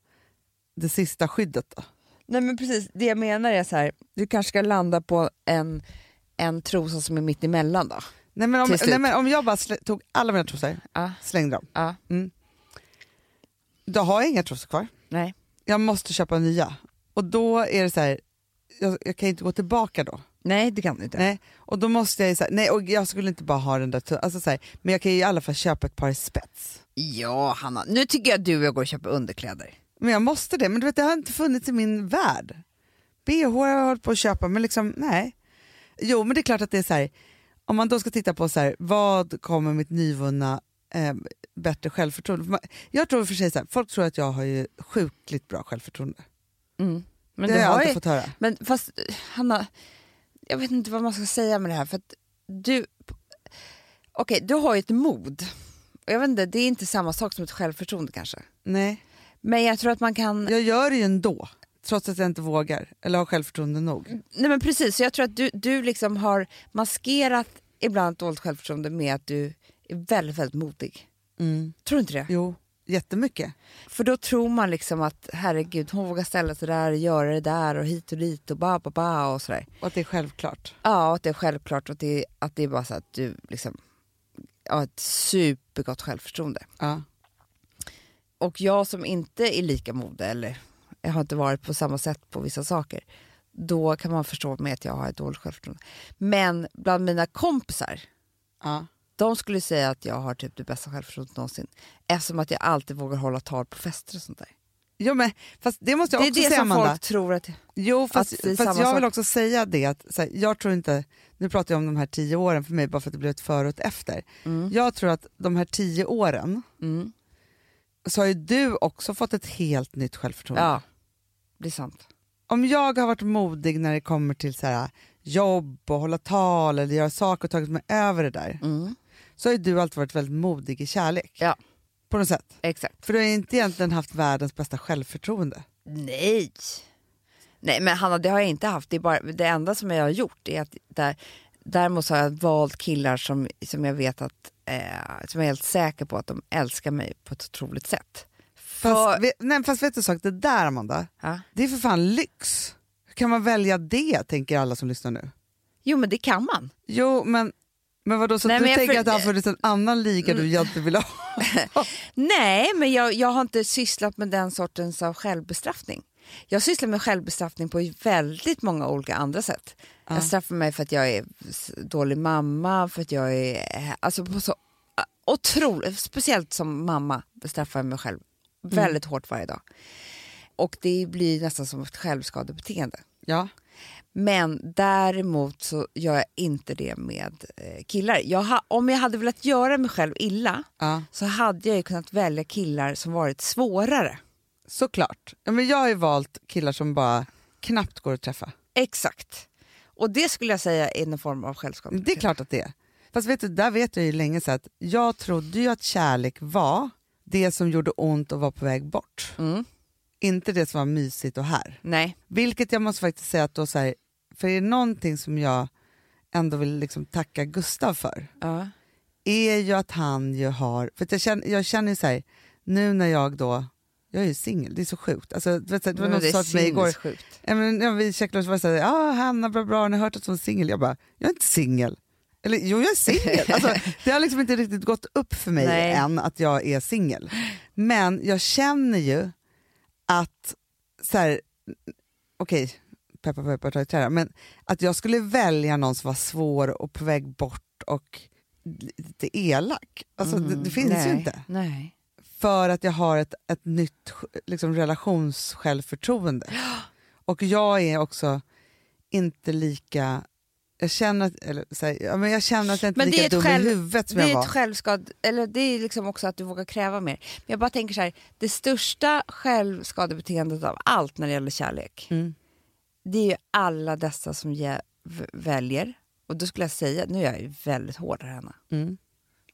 det sista skyddet. Då. Nej men precis, det jag menar är så här, du kanske ska landa på en, en trosa som är mitt emellan då. Nej, men om, nej, men om jag bara slä, tog alla mina trosor, Ja. slängde dem, Ja. då har jag inga trosor kvar. Nej. Jag måste köpa nya. Och då är det så här, jag, jag kan inte gå tillbaka då. Nej det kan du inte. Nej. Och då måste jag ju så här, nej och jag skulle inte bara ha den där, alltså så här, men jag kan ju i alla fall köpa ett par spets. Ja Hanna, nu tycker jag att du och jag går och köper underkläder. Men jag måste det, men du vet det har inte funnits i min värld. BH har jag hållit på att köpa men liksom nej. Jo men det är klart att det är så här, om man då ska titta på så här, vad kommer mitt nyvunna eh, bättre självförtroende. Jag tror för sig så här, folk tror att jag har ju sjukligt bra självförtroende. Mm. Men det har jag alltid fått höra. Men fast Hanna, jag vet inte vad man ska säga med det här för att du, okej du har ju ett mod. Och Jag vet inte, det är inte samma sak som ett självförtroende kanske. Nej, Men jag tror att man kan, jag gör det ju ändå. Trots att jag inte vågar eller har självförtroende nog. nej men precis, så jag tror att du, du liksom har maskerat ibland dåligt självförtroende med att du är väldigt, väldigt modig. Mm. Tror du inte det? Jo, jättemycket. För då tror man liksom att herregud hon vågar ställa sig där och göra det där och hit och dit och ba ba ba och sådär. Och att det är självklart. Ja, att det är självklart och att det, att det är bara så att du liksom har ett supergott självförtroende. Ja. Och jag som inte är lika modig eller jag har inte varit på samma sätt på vissa saker, då kan man förstå mig att jag har ett dåligt självförtroende. Men bland mina kompisar, Ja. de skulle säga att jag har typ det bästa självförtroendet någonsin. Eftersom att jag alltid vågar hålla tal på fester och sånt där. Jo, men, fast det måste jag Det är också det säga som Amanda. folk tror att... Jo, fast, att det är fast jag vill sak. också säga det att här, jag tror inte, nu pratar jag om de här tio åren för mig bara för att det blev ett före och ett efter. Mm. Jag tror att de här tio åren Mm. så har ju du också fått ett helt nytt självförtroende. Ja, är sant. Om jag har varit modig när det kommer till så här, jobb och hålla tal eller göra saker och tagit mig över det där Mm. så har du alltid varit väldigt modig i kärlek. Ja. På något sätt. Exakt. För du har inte egentligen haft världens bästa självförtroende. Nej. Nej men Hanna det har jag inte haft. Det, är bara, det enda som jag har gjort är att där, däremot har jag valt killar som, som jag vet att eh, som jag är helt säker på att de älskar mig på ett otroligt sätt. Fast, vet, nej, fast vet du en sak, det där Amanda, ja. det är för fan lyx. Hur kan man välja det, tänker alla som lyssnar nu. Jo men det kan man. Jo, men, men vadå, så Nej, du men tänker för- att det har funnits en annan liga du inte vill ha? Nej men jag, jag har inte sysslat med den sortens av självbestraffning. Jag sysslar med självbestraffning på väldigt många olika andra sätt. Ja. Jag straffar mig för att jag är dålig mamma, för att jag är... Alltså på så otroligt, speciellt som mamma bestraffar jag mig själv väldigt hårt varje dag. Och det blir nästan som ett självskadebeteende. Ja. Men däremot så gör jag inte det med eh, killar. Jag ha, om jag hade velat göra mig själv illa ja, så hade jag ju kunnat välja killar som varit svårare. såklart. Ja, men jag har ju valt killar som bara knappt går att träffa. Exakt. Och det skulle jag säga är någon form av självskap. Det är klart att det är. Fast vet du, där vet jag ju länge sedan att jag trodde ju att kärlek var det som gjorde ont och var på väg bort. Mm. Inte det som var mysigt och här. Nej. Vilket jag måste faktiskt säga att då så här, för är det någonting som jag ändå vill liksom tacka Gustav för Ja. är ju att han ju har, för jag känner, jag känner ju så här, nu när jag då, jag är ju singel, det är så sjukt. Alltså, du vet, det var Men någon som sa till mig igår, ja, men, ja, vi checkade och så var det så här, ja Hanna bra bra, har ni hört att hon är singel? Jag bara, jag är inte singel. Eller jo jag är singel. Alltså, det har liksom inte riktigt gått upp för mig Nej. än att jag är singel. Men jag känner ju att, så här, okej, peppar peppar ta i trä, men att jag skulle välja någon som var svår och på väg bort och lite elak. Alltså, det, det finns Mm. Nej. ju inte. Nej. För att jag har ett, ett nytt liksom, relationssjälvförtroende. Och jag är också inte lika... Jag känner att, eller, här, ja, men jag känner att jag inte är Men lika är ett dum själv- i huvudet som Det jag är var. ett självskad, eller det är liksom också att du vågar kräva mer. Men jag bara tänker så här, det största självskadebeteendet av allt när det gäller kärlek, Mm. det är ju alla dessa som v- väljer, och då skulle jag säga, nu är jag ju väldigt hård här Hanna, Mm.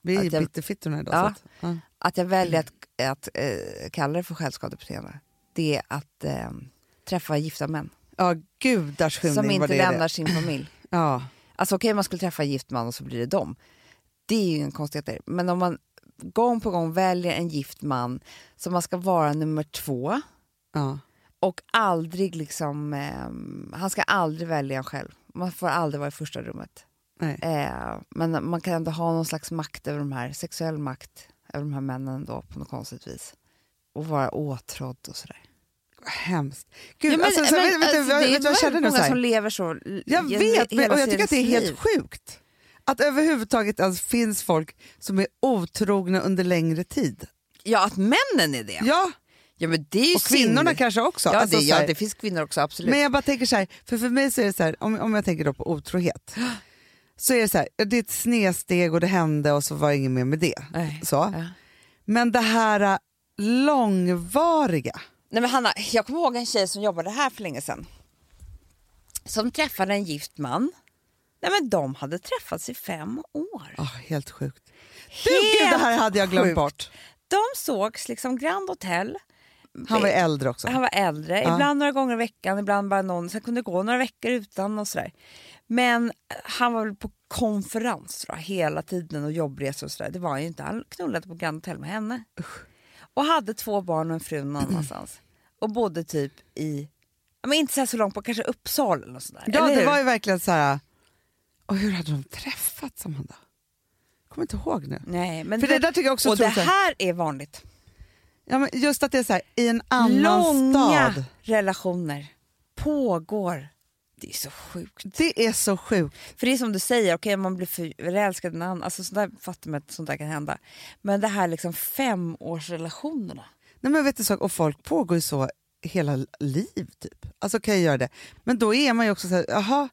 Vi är ju jag- bitterfittorna idag. Ja. Så att, ja. att jag väljer att, att eh, kalla det för självskadebeteende, det är att eh, träffa gifta män ja, gudars skymning som inte är lämnar det. sin familj. Ja. Alltså okej man skulle träffa en gift man och så blir det dem. Det är ju en konstighet. Men om man gång på gång väljer en gift man som man ska vara nummer två Ja. och aldrig liksom, eh, han ska aldrig välja en själv. Man får aldrig vara i första rummet. Eh, men man kan ändå ha någon slags makt över de här, sexuell makt över de här männen då på något konstigt vis. Och vara åtrådd och sådär. Hemskt. Gud, Ja, men- alltså, så, men, vet, vet, alltså, vad- det är vet jag känner många som lever så. Jag vet, men, och jag tycker att det är helt liv. sjukt. Att överhuvudtaget alltså, finns folk som är otrogna under längre tid. Ja, att männen är det. Ja, Ja, men det är Och kvinnorna synd. kanske också. Ja, Alltså, det, ja, det finns kvinnor också, absolut. Men jag bara tänker så här, för för mig så är det så här, om, om jag tänker då på otrohet, så är det så här, det är ett snedsteg och det hände och så var inget mer med det. Nej. Så. Ja. Men det här äh, långvariga, Nej, men Hanna, jag kommer ihåg en tjej som jobbade här för länge sedan. Som träffade en gift man. Nej, men de hade träffats i fem år. Ah, helt sjukt. Du, gud, det här hade jag glömt sjukt. bort. De sågs liksom Grand Hotel. Han var äldre också. Han var äldre, Ja. ibland några gånger i veckan, ibland bara någon. Sen kunde det gå några veckor utan och sådär. Men han var väl på konferens tror jag, hela tiden och jobbresor och sådär. Det var ju inte. Han knullade på Grand Hotel med henne. Och hade två barn och en fru någon annanstans. Och bodde typ i, men inte så, så långt på, kanske Uppsala eller sådär. Ja, eller det var ju verkligen så här. Och hur hade de träffats Amanda? Jag kommer inte ihåg nu. Nej, men För det där tycker jag också och det här- är vanligt. Ja, men just att det är så här, i en annan Långa stad. relationer pågår. Det är så sjukt. Det är så sjukt. För det är som du säger, okej om man blir förälskad i en annan, alltså sånt där fattar man att sånt där kan hända. Men det här liksom femårsrelationerna. Nej, men vet du, och folk pågår ju så hela liv typ. Alltså kan jag göra det. Men då är man ju också så här, jaha.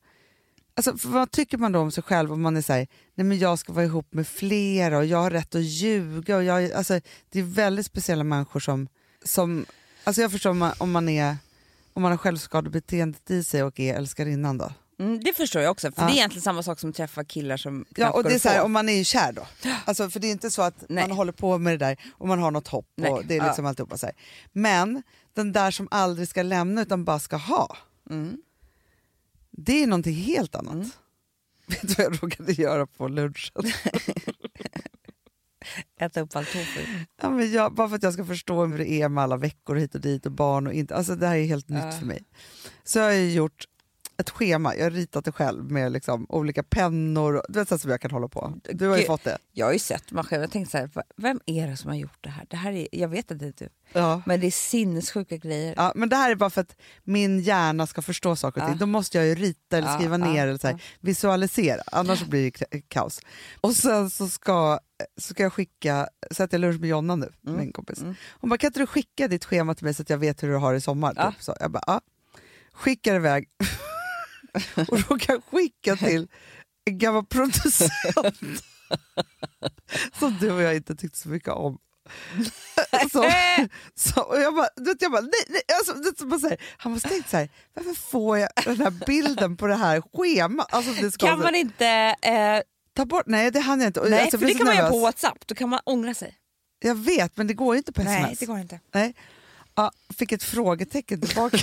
Alltså, vad tycker man då om sig själv om man är så här, nej men jag ska vara ihop med flera och jag har rätt att ljuga. Och jag, alltså, det är väldigt speciella människor som, som alltså jag förstår om man, om man, är, om man har självskadebeteendet i sig och är älskarinnan då. Mm, det förstår jag också, för Ja. det är egentligen samma sak som att träffa killar som Ja, och det är så här, om man är ju kär då. Alltså, för det är inte så att Nej. man håller på med det där och man har något hopp Nej. och det är Ja. liksom alltihopa så här. Men den där som aldrig ska lämna utan bara ska ha, Mm. det är någonting helt annat. Mm. Vet du vad jag råkade göra på lunchen? Äta upp all tofu. Ja, men jag, bara för att jag ska förstå hur det är med alla veckor hit och dit och barn och inte. Alltså det här är helt nytt för mig. Så jag har gjort ett schema, jag har ritat det själv med liksom olika pennor, och- du vet så som jag kan hålla på. Du har ju Gud. fått det. Jag har ju sett själv, jag tänkte så här, "Va- vem är det som har gjort det här? det här är, jag vet att det är du, Ja. men det är sinnessjuka grejer. Ja, men det här är bara för att min hjärna ska förstå saker och ting. Ja. Då måste jag ju rita eller skriva ja, ner eller så här, visualisera, annars blir det ka- kaos. Och sen så ska, så ska jag skicka, så att jag lunch med Jonna nu, Mm, min kompis. mm. Hon bara, kan inte du skicka ditt schema till mig så att jag vet hur du har det i sommar? Ja. Typ. Så jag bara, ja. Skickar iväg. och jag skicka till en gammal producent som du och jag inte tyckte så mycket om. Så, så, och jag bara, jag bara, nej, nej. Alltså, det, är som man säger, han måste tänkt så här, varför får jag den här bilden på det här schemat? Alltså, det Kan man inte... Eh, Ta bort, nej det hann jag inte. Nej, alltså, för det så kan man göra på nervös. Whatsapp, då kan man ångra sig. Jag vet, men det går ju inte på sms. Nej, det går inte. Nej. Ja, fick ett frågetecken tillbaka.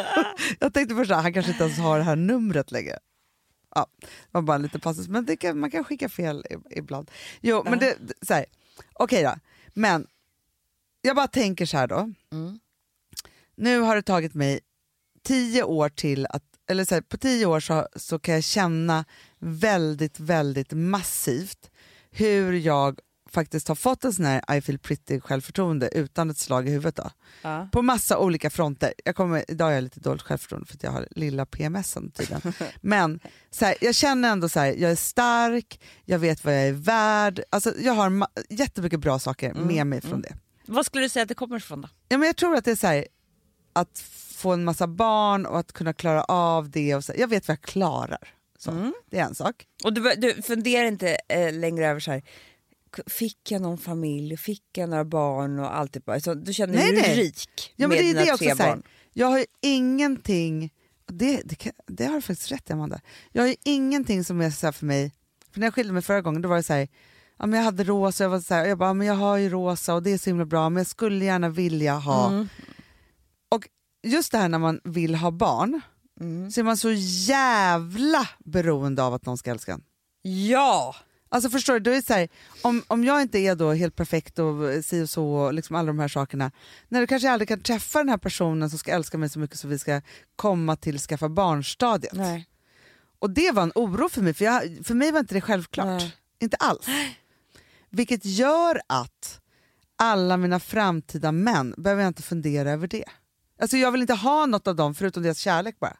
jag tänkte först att han kanske inte ens har det här numret längre. Ja, det var bara en liten passus, men det kan, man kan skicka fel ibland. Jo, men det- så här, okej då. Men jag bara tänker så här då. Mm. Nu har det tagit mig tio år till att, eller så här, på tio år så, så kan jag känna väldigt, väldigt massivt hur jag faktiskt har fått en sån här I feel pretty självförtroende utan ett slag i huvudet. Då. Ja. På massa olika fronter. Jag kommer, idag har jag lite dåligt självförtroende för att jag har lilla PMSen tydligen. Men så här, jag känner ändå så här, jag är stark, jag vet vad jag är värd. Alltså, jag har ma- jättemycket bra saker Mm, med mig från mm. det. Vad skulle du säga att det kommer ifrån då? Ja, men jag tror att det är så här, att få en massa barn och att kunna klara av det. Och så, jag vet vad jag klarar. Så, Mm. Det är en sak. Och du, du funderar inte eh, längre över så här, fick jag någon familj, fick jag några barn och allt det bara. Så du känner Nej, dig nej. rik Ja, men med det dina det också, tre barn. Jag har ju ingenting, det, det, det har du faktiskt rätt i Amanda, jag har ju ingenting som är så för mig, för när jag skilde mig förra gången då var det så här, ja, men jag hade rosa, jag, var så här, jag bara, men jag har ju rosa och det är så himla bra men jag skulle gärna vilja ha. Mm. Och just det här när man vill ha barn Mm. så är man så jävla beroende av att någon ska älska en. Ja! Alltså förstår du, då är det så här, om, om jag inte är då helt perfekt och si och så och liksom alla de här sakerna, när du kanske aldrig kan träffa den här personen som ska älska mig så mycket så vi ska komma till skaffa barnstadiet. Nej. Och det var en oro för mig, för, jag, för mig var inte det självklart. Nej. Inte alls. Vilket gör att alla mina framtida män behöver jag inte fundera över det. Alltså jag vill inte ha något av dem förutom deras kärlek bara.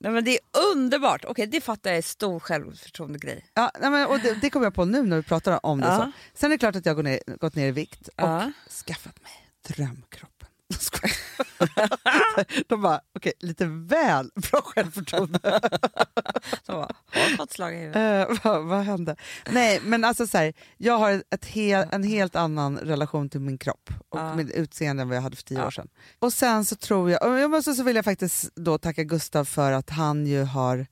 Nej, men det är underbart. Okej, det fattar jag är stor självförtroende-grej. Ja, nej, men, och det, det kommer jag på nu när vi pratar om det. Ja. Så. Sen är det klart att jag gått ner, gått ner i vikt och skaffat mig drömkroppen. De bara, okej, lite väl bra självförtroende. Så bara, har fått slag i huvudet. Eh, vad, vad hände? Nej, men alltså så här, jag har ett hel, en helt annan relation till min kropp och Ja. mitt utseende än vad jag hade för tio Ja. år sedan. Och sen så tror jag, jag måste så vill jag faktiskt då tacka Gustav för att han ju har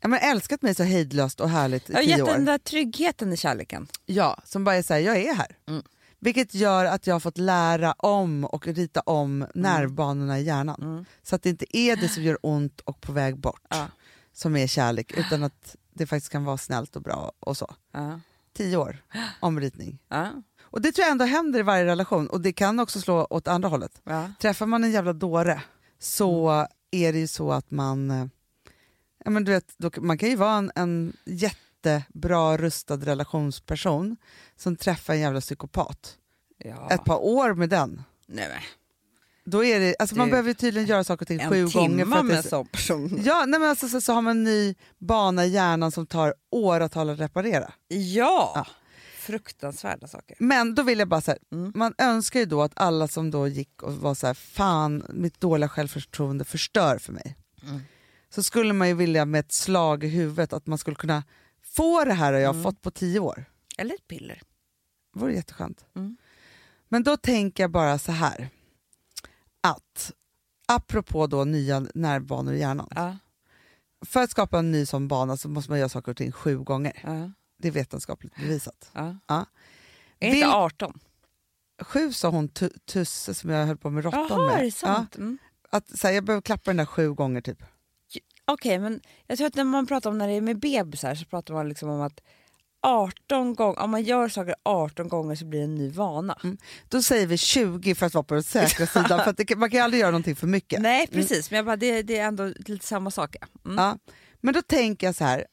ja, men älskat mig så hejdlöst och härligt i Jag har tio gett år. den där tryggheten i kärleken. Ja, som bara är såhär, jag är här. Mm. Vilket gör att jag har fått lära om och rita om nervbanorna i hjärnan. Mm. Så att det inte är det som gör ont och på väg bort Ja. som är kärlek, utan att det faktiskt kan vara snällt och bra och så. Ja. Tio år omritning. Ja. Och det tror jag ändå händer i varje relation och det kan också slå åt andra hållet. Träffar man en jävla dåre så Mm. är det ju så att man, eh, ja men du vet, man kan ju vara en, en jättebra rustad relationsperson som träffar en jävla psykopat. Ja. Ett par år med den. Nej, men. Då är det, alltså man Du, behöver ju tydligen göra saker och ting sju gånger. För att med en sån person. ja, nej men alltså, så, så har man en ny bana i hjärnan som tar åratal att reparera. Ja. Ja. Fruktansvärda saker. Men då vill jag bara säga, Mm. man önskar ju då att alla som då gick och var så här, fan mitt dåliga självförtroende förstör för mig. Mm. Så skulle man ju vilja med ett slag i huvudet att man skulle kunna få det här och jag har Mm. fått på tio år. Eller ett piller. Det vore jätteskönt. Mm. Men då tänker jag bara så här, att apropå då nya nervbanor i hjärnan. Ja. För att skapa en ny sån bana så måste man göra saker och ting sju gånger. Ja. Det är vetenskapligt bevisat. Ja. Ja. Är Vill- inte 18? Sju sa hon tu- Tusse som jag höll på med råttan Jaha, är med. det sant? Mm. Ja, att, så här, jag behöver klappa den där sju gånger typ. Okej, men jag tror att när man pratar om när det är med bebisar så pratar man liksom om att 18 gånger, om man gör saker 18 gånger så blir det en ny vana. Då säger vi 20 för att vara på den säkra sidan, för det, man kan ju aldrig göra någonting för mycket. Nej precis, men jag bara, det, det är ändå lite samma sak. Mm. Ja. Men då tänker jag så här,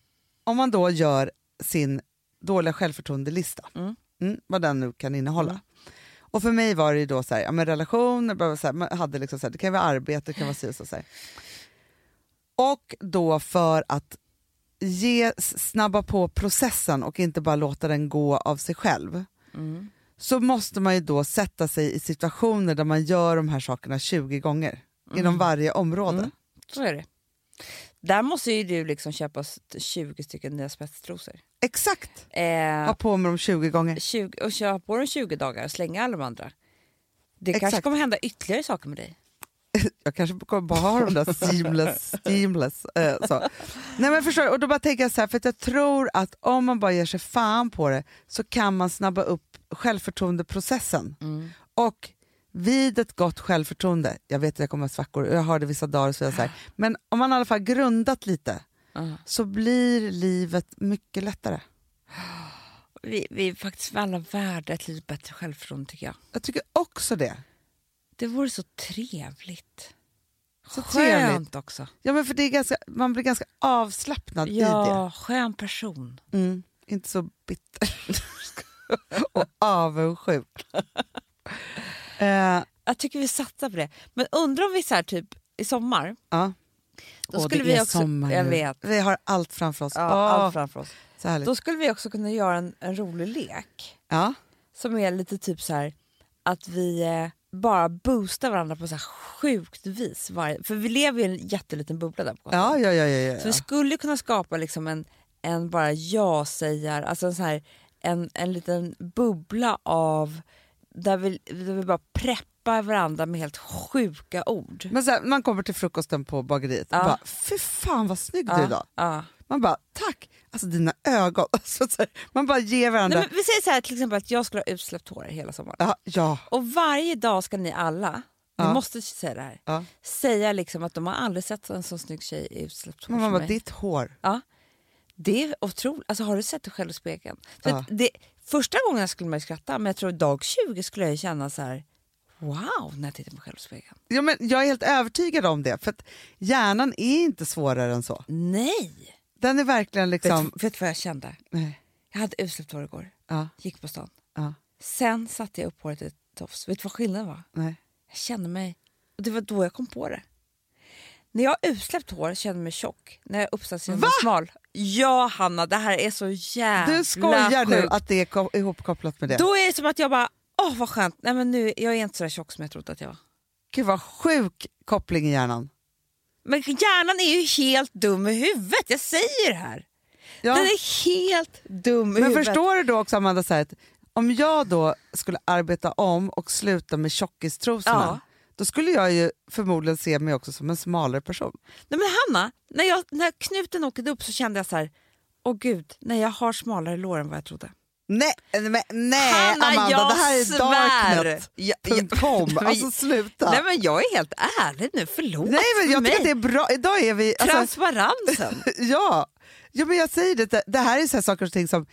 om man då gör sin dåliga självförtroendelista, Mm. mm, vad den nu kan innehålla. Mm. Och för mig var det ju då så här, ja, men relationer, så här, man hade liksom så här, det kan vara arbete, det kan vara si och så. så här. Och då för att ge, snabba på processen och inte bara låta den gå av sig själv, Mm. så måste man ju då sätta sig i situationer där man gör de här sakarna 20 gånger inom varje område. Mm. Så är det. Där måste ju du liksom köpa s- 20 stycken nya spetstrosor. Exakt! Eh, Ha på med dem 20 gånger. 20, och köpa på dem 20 dagar och slänga alla de andra. Det kanske Exakt. kommer hända ytterligare saker med dig. Jag kanske kommer bara ha de där seamless, seamless eh, så. Nej men förstår? Och då bara tänker jag så här, för att jag tror att om man bara ger sig fan på det så kan man snabba upp självförtroendeprocessen. Och vid ett gott självförtroende, jag vet att jag kommer ha svackor, och jag har det vissa dagar, så jag så här, men om man i alla fall grundat lite Ja. så blir livet mycket lättare. Vi, vi är faktiskt alla värda ett lite bättre självförtroende tycker jag. Jag tycker också det. Det vore så trevligt. Så Skönt trevligt. också. Ja, men för det är ganska, man blir ganska avslappnad i det. Ja, skön person. Mm, inte så bitter och avundsjuk. eh, Jag tycker vi satsar på det. Men undrar om vi så här, typ i sommar, ja. då Åh, skulle det är vi också... sommar jag vet. Vi har allt framför oss. Ja, Åh, allt framför oss. Då skulle vi också kunna göra en, en rolig lek ja. som är lite typ så här att vi eh, bara boostar varandra på så här sjukt vis. Varje, för vi lever i en jätteliten bubbla där på. Ja, ja, ja, ja, Så vi skulle kunna skapa liksom en, en bara ja-sägar, alltså en, så här, en, en liten bubbla av där vi, där vi bara preppar varandra med helt sjuka ord. Men så här, man kommer till frukosten på bageriet och Ja. bara, fy fan vad snygg du är idag. ja. Man bara, tack. Alltså dina ögon. Alltså, så här, man bara ger varandra. Nej, vi säger så här till exempel att jag skulle ha utsläppt hår hela sommaren. ja, ja, Och varje dag ska ni alla, Ja. ni måste säga det här, ja. säga liksom att de har aldrig sett en så snygg tjej i utsläppt hår mig. ditt hår. Ja. Det är otroligt. Alltså, har du sett dig själv i spegeln? För Ja. det, första gången skulle man ju skratta, men jag tror dag 20 skulle jag känna så här wow när jag tittar på mig själv i spegeln. Ja, men jag är helt övertygad om det, för hjärnan är inte svårare än så. Nej! Den är verkligen liksom... Vet, vet du vad jag kände? Nej. Jag hade utsläppt hår igår, Ja, gick på stan. ja, Sen satte jag upp håret i ett tofs. Vet du vad skillnaden var? nej. Jag kände mig, och det var då jag kom på det. När jag har utsläppt hår kände jag mig tjock. När jag uppsatt kände jag mig smal. Ja Hanna, det här är så jävla Du skojar nu sjukt. att det är ko- ihopkopplat med det? Då är det som att jag bara, Åh vad skönt, nej men nu, jag är inte så där tjock som jag trodde att jag var. Gud vad sjuk koppling i hjärnan. Men hjärnan är ju helt dum i huvudet, jag säger det här. Ja. Den är helt dum i Men huvudet. förstår du då också Amanda, så här, att om jag då skulle arbeta om och sluta med tjockistrosorna, Ja. då skulle jag ju förmodligen se mig också som en smalare person. Nej, men Hanna, när, jag, när knuten åkte upp så kände jag så här, åh gud, nej jag har smalare lår än vad jag trodde. Nej, men, nej Hanna, Amanda, jag det här är darknet.com. Alltså sluta. Nej men jag är helt ärlig nu, förlåt Nej, men jag mig. tycker att det är bra. Idag är vi... Alltså, Transparensen. ja. ja, men jag säger det. Det- här är så här saker och ting som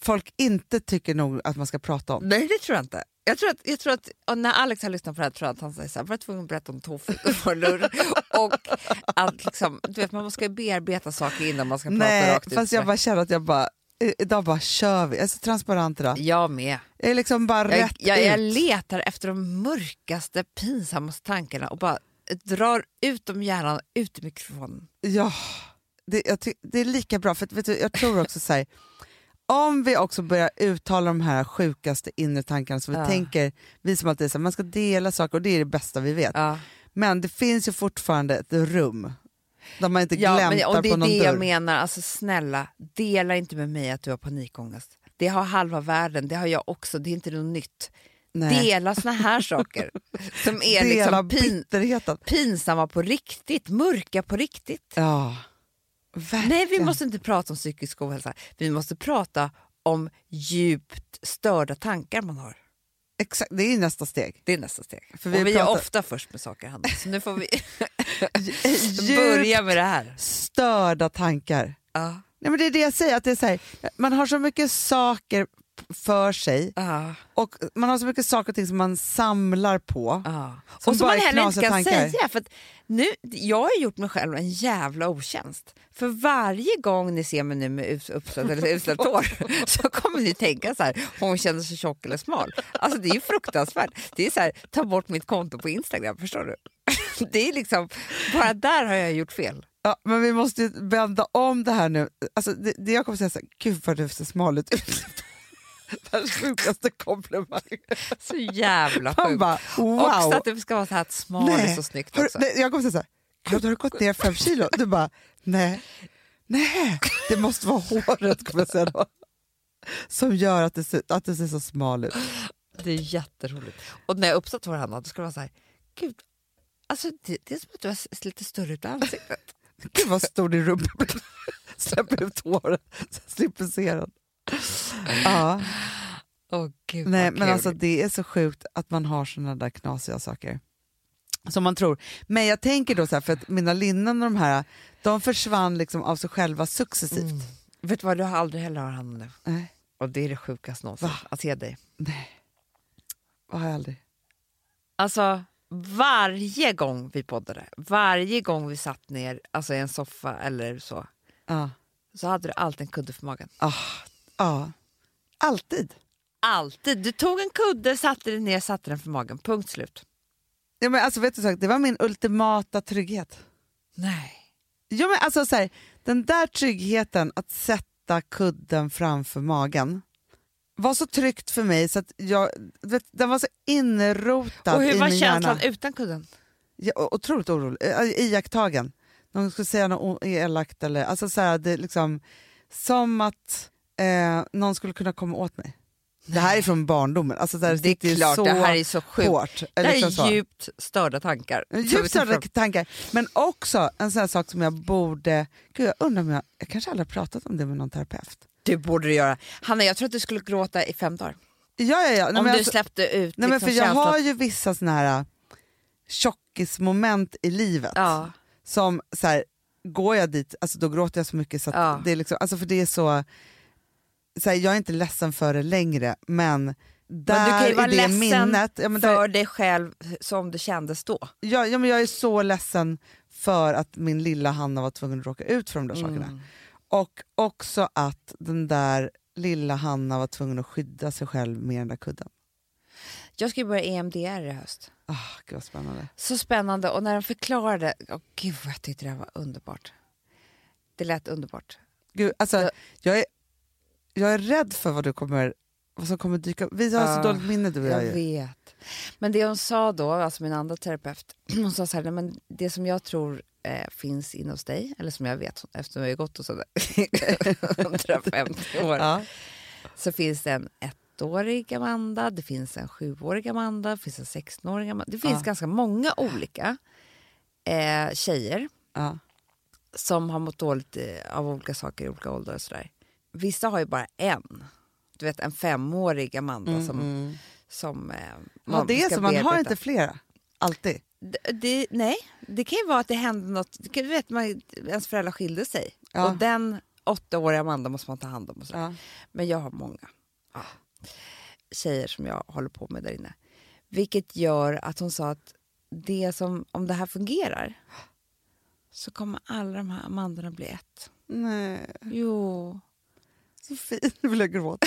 folk inte tycker nog att man ska prata om. nej det tror jag inte. Jag tror att, jag tror att när Alex har lyssnat på det här tror jag att han säger så här, var tvungen att berätta om tofu och att liksom, du vet, man måste ju bearbeta saker innan man ska prata Nej, rakt ut. fast jag bara känner att jag bara... Idag bara kör vi. Jag är så transparent idag. Jag med. Jag är liksom bara Jag, rätt jag, jag ut. letar efter de mörkaste, pinsammaste tankarna och bara drar ut dem hjärnan, ut i mikrofonen. Ja, det, jag det är lika bra. För att, vet du, jag tror också så här, om vi också börjar uttala de här sjukaste inre tankarna så vi Ja. tänker, vi som alltid säger man ska dela saker och det är det bästa vi vet. Ja. Men det finns ju fortfarande ett rum där man inte Ja, gläntar men, och det på är någon det dörr. jag menar. Alltså, snälla, dela inte med mig att du har panikångest. Det har halva världen, det har jag också. Det är inte något nytt. Nej. Dela såna här saker som är Dela liksom pin, pinsamma på riktigt, mörka på riktigt. Ja, verkligen. Nej, vi måste inte prata om psykisk ohälsa. Vi måste prata om djupt störda tankar man har. Exakt, det är nästa steg. Det är nästa steg. För vi och vi pratar- är ofta först med saker, Hanna. Så nu får vi börja med det här. störda tankar. Ja. Nej, men det är det jag säger, att det är här, man har så mycket saker för sig Ja. och man har så mycket saker och ting som man samlar på. Ja. Som Och som man heller inte kan tankar. säga. För nu, jag har gjort mig själv en jävla otjänst. För varje gång ni ser mig nu med uppställt eller utsläppt hår så kommer ni tänka så här, hon känner sig tjock eller smal. Alltså det är ju fruktansvärt. Det är så här, ta bort mitt konto på Instagram, förstår du? Det är liksom, bara där har jag gjort fel. Ja, men vi måste vända om det här nu. Alltså, det, det jag kommer säga så här, gud vad du ser smal ut. Världens sjukaste komplimang. Så jävla sjukt. wow. Också att det ska vara så här att smal är så snyggt också. nej, jag kommer säga så här, har du gått ner fem kilo? Du bara, nej, nej, det måste vara håret kommer jag säga då. Som gör att det ser, att det ser så smal ut. Det är jätteroligt. Och när jag uppsatt hår Hanna, då ska det vara så här, gud, alltså det, det är som att du har lite större ut i ansiktet. Gud vad stor din rumpa blir. Släpper ut håret så jag slipper se den. Ja, Åh gud nej, men alltså det är så sjukt att man har såna där knasiga saker. Som man tror. Men jag tänker då så här, för att mina linnen och de här, de försvann liksom av sig själva successivt. Mm. Vet du vad, du har aldrig heller har Hanna nu. Nej, Och det är det sjukaste någonsin, Va? att se dig. nej. Vad har jag aldrig? Alltså varje gång vi poddade, varje gång vi satt ner alltså, i en soffa eller så, Ja. så hade du alltid en kudde för magen. Ah, ja. Alltid. Alltid! Du tog en kudde, satte dig ner, satte den för magen. Punkt slut. Ja, men alltså, vet du, det var min ultimata trygghet. Nej. Ja, men alltså, så här, den där tryggheten att sätta kudden framför magen var så tryggt för mig så att jag, vet, den var så inrotad Och hur i var min känslan hjärna. utan kudden? Ja, otroligt orolig, äh, iakttagen. Någon skulle säga något elakt eller alltså så här, det liksom som att eh, någon skulle kunna komma åt mig. Det här är från barndomen. Alltså, det, här Det är klart, så det här är så sjukt. hårt. Det här liksom är djupt störda tankar. Djupt störda tankar. Men också en sån sak som jag borde... Gud, jag undrar om jag... Jag kanske aldrig har pratat om det med någon terapeut. Du borde det göra. Hanna, jag tror att du skulle gråta i fem dagar. Ja, ja, ja. Nej, om du alltså- släppte ut nej, liksom för Jag känslan. har ju vissa såna här äh, tjockismoment i livet. Ja. Som så här, går jag dit, alltså då gråter jag så mycket så Ja. det är liksom, alltså för det är så, så här, jag är inte ledsen för det längre men där Men du kan ju vara ledsen minnet, ja, men där, för dig själv som det kändes då. ja, ja, men jag är så ledsen för att min lilla Hanna var tvungen att råka ut för de där sakerna. Mm. Och också att den där lilla Hanna var tvungen att skydda sig själv med den där kudden. Jag ska ju börja EMDR i höst. Ah, gud vad spännande. Så spännande. Och när de förklarade, oh, gud vad jag tyckte det här var underbart. Det lät underbart. Gud, alltså, Ja. jag, är, jag är rädd för vad du kommer vad som kommer dyka upp. Vi har så Ja, dåligt minne du och jag. Jag vet. Men det hon sa då, alltså min andra terapeut, hon sa så här, "Nej, men det som jag tror eh, finns inne hos dig, eller som jag vet eftersom jag har gått hos henne i 150 år, Ja. så finns det en ettårig Amanda, det finns en sjuårig Amanda, det finns en 16-årig Amanda. Det finns Ja. ganska många olika eh, tjejer som har mått dåligt eh, av olika saker i olika åldrar och sådär. Vissa har ju bara en. Du vet en femårig Amanda Mm, som, mm. som eh, Ja, det är så, man har inte flera. Alltid. Det, det, nej, det kan ju vara att det hände något. Du vet, man, ens föräldrar skilde sig. Ja. Och den åttaåriga Amanda måste man ta hand om. Och så. Ja. Men jag har många ja, tjejer som jag håller på med där inne. Vilket gör att hon sa att det som, om det här fungerar så kommer alla de här Amandorna bli ett. Nej, Jo, så fin. Nu vill jag gråta.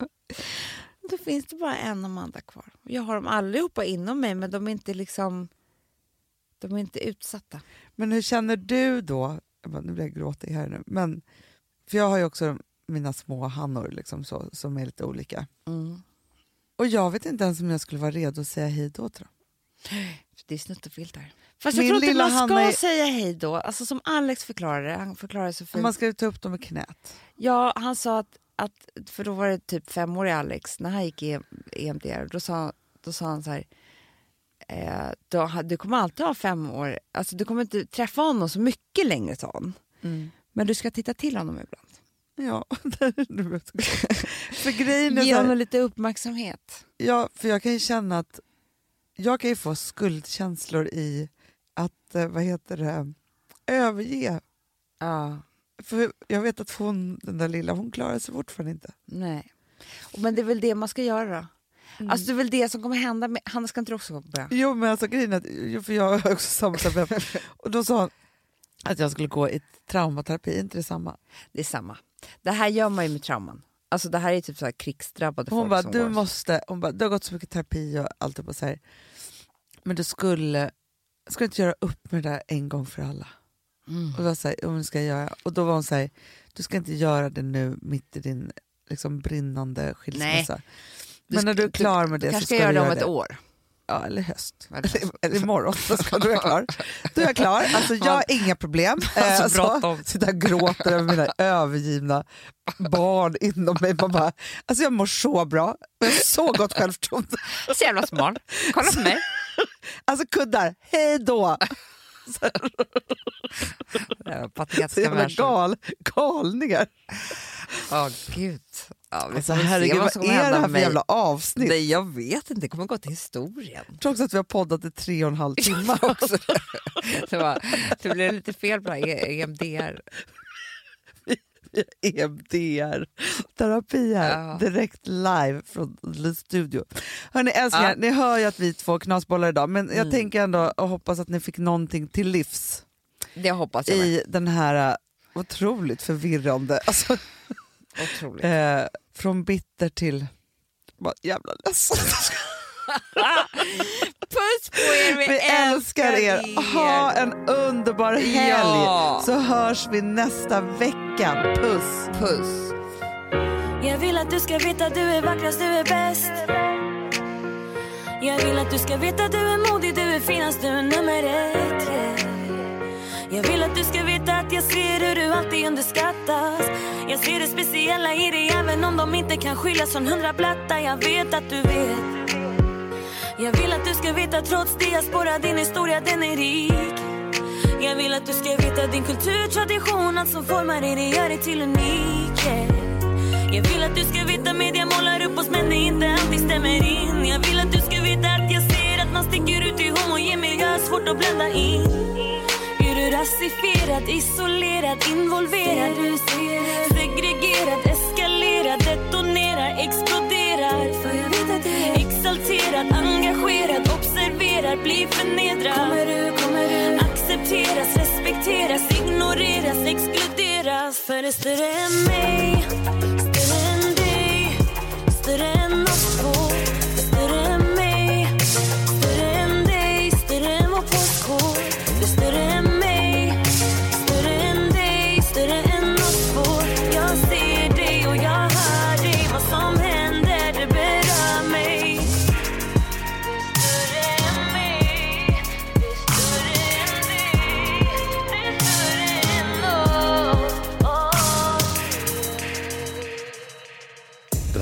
då finns det bara en Amanda kvar. Jag har dem allihopa inom mig men de är inte liksom de är inte utsatta. Men hur känner du då? Nu blir jag gråtig här nu. Men, för jag har ju också mina små Hannor liksom så, som är lite olika. Mm. Och jag vet inte ens om jag skulle vara redo att säga hej då till dem. Det är snuttefiltar. Fast Min jag tror inte man ska är- säga hej då. Alltså som Alex förklarade, han förklarade så fint. man ska ta upp dem i knät. Ja, han sa att, att, för då var det typ femårig Alex, när han gick i EMDR, då sa, då sa han så här, eh, då, du kommer alltid ha fem år, alltså du kommer inte träffa honom så mycket längre sa han. Men du ska titta till honom ibland. Ja, nu blir jag så glad. För grejen är Ge honom lite uppmärksamhet. ja, för jag kan ju känna att jag kan ju få skuldkänslor i att, eh, vad heter det, överge. Ja, För jag vet att hon, den där lilla, hon klarar sig fortfarande inte. nej. Men det är väl det man ska göra. Alltså det är väl det som kommer hända. Med, han ska inte också börja? Jo men alltså grejen är för jag har också samma. Och då sa hon att jag skulle gå i traumaterapi, är inte det samma? Det är samma. Det här gör man ju med trauman. Alltså det här är typ så här krigsdrabbade Hon folk bara, som du går. måste, hon bara, du har gått så mycket terapi och allt och så här. Men du skulle, skulle inte göra upp med det där en gång för alla. Mm. Och då så här, det ska jag göra. Och då var hon så här, du ska inte göra det nu mitt i din liksom, brinnande skilsmässa. Du Men ska- när du är klar med det så kanske ska ska göra du det göra om ett det. år. Ja, eller höst. Eller- Eller, imorgon. Så ska du vara klar. Då är jag klar. Alltså, jag har inga problem. Alltså, Eh, så, bråttom. sitter och gråter över mina övergivna barn inom mig. Man bara, alltså jag mår så bra. Jag har så gott självförtroende. Så jävla smart. Kolla på mig. Alltså kuddar, hej då! Patetiska människor. gal, galningar. Åh gud. Ja, Alltså, herregud, vad vad är det här för mig. jävla avsnitt? Nej, jag vet inte. Det kommer gå till historien. Trots att vi har poddat i tre och en halv timme. Också. det, var, det blev lite fel på det här E- EMDR. EMDR. Terapi här, Ja. direkt live från Studio. Hörni älsklingar, Ja. ni hör ju att vi två knasbollar idag men jag Mm. tänker ändå och hoppas att ni fick någonting till livs Det hoppas jag med. i den här uh, otroligt förvirrande, alltså, Otroligt. eh, från bitter till bara jävla ledsen. Puss på er, vi, Vi älskar er. Ha en underbar helg Ja. så hörs vi nästa vecka. Puss! Puss. Jag vill att du ska veta du är vackrast, du är bäst Jag vill att du ska veta du är modig, du är finast, du är nummer ett yeah. Jag vill att du ska veta att jag ser hur du alltid underskattas Jag ser det speciella i dig även om de inte kan skiljas från hundra platta Jag vet att du vet Jag vill att du ska veta trots diaspora, din historia den är rik. Jag vill att du ska veta din kultur, tradition, allt som formar dig, det gör dig till unik yeah. Jag vill att du ska veta media målar upp oss men det inte alltid stämmer in. Jag vill att du ska veta att jag ser att man sticker ut i homogen jag har svårt att blända in. Är du rasifierad, isolerad, involverad? Segregerad, eskalerad, detonerar, exploderar Exalterad, engagerad, observerar, blir förnedrad. Kommer du, kommer du? Accepteras, respekteras, ignoreras, exkluderas. För det är större än mig Större än dig, större än oss två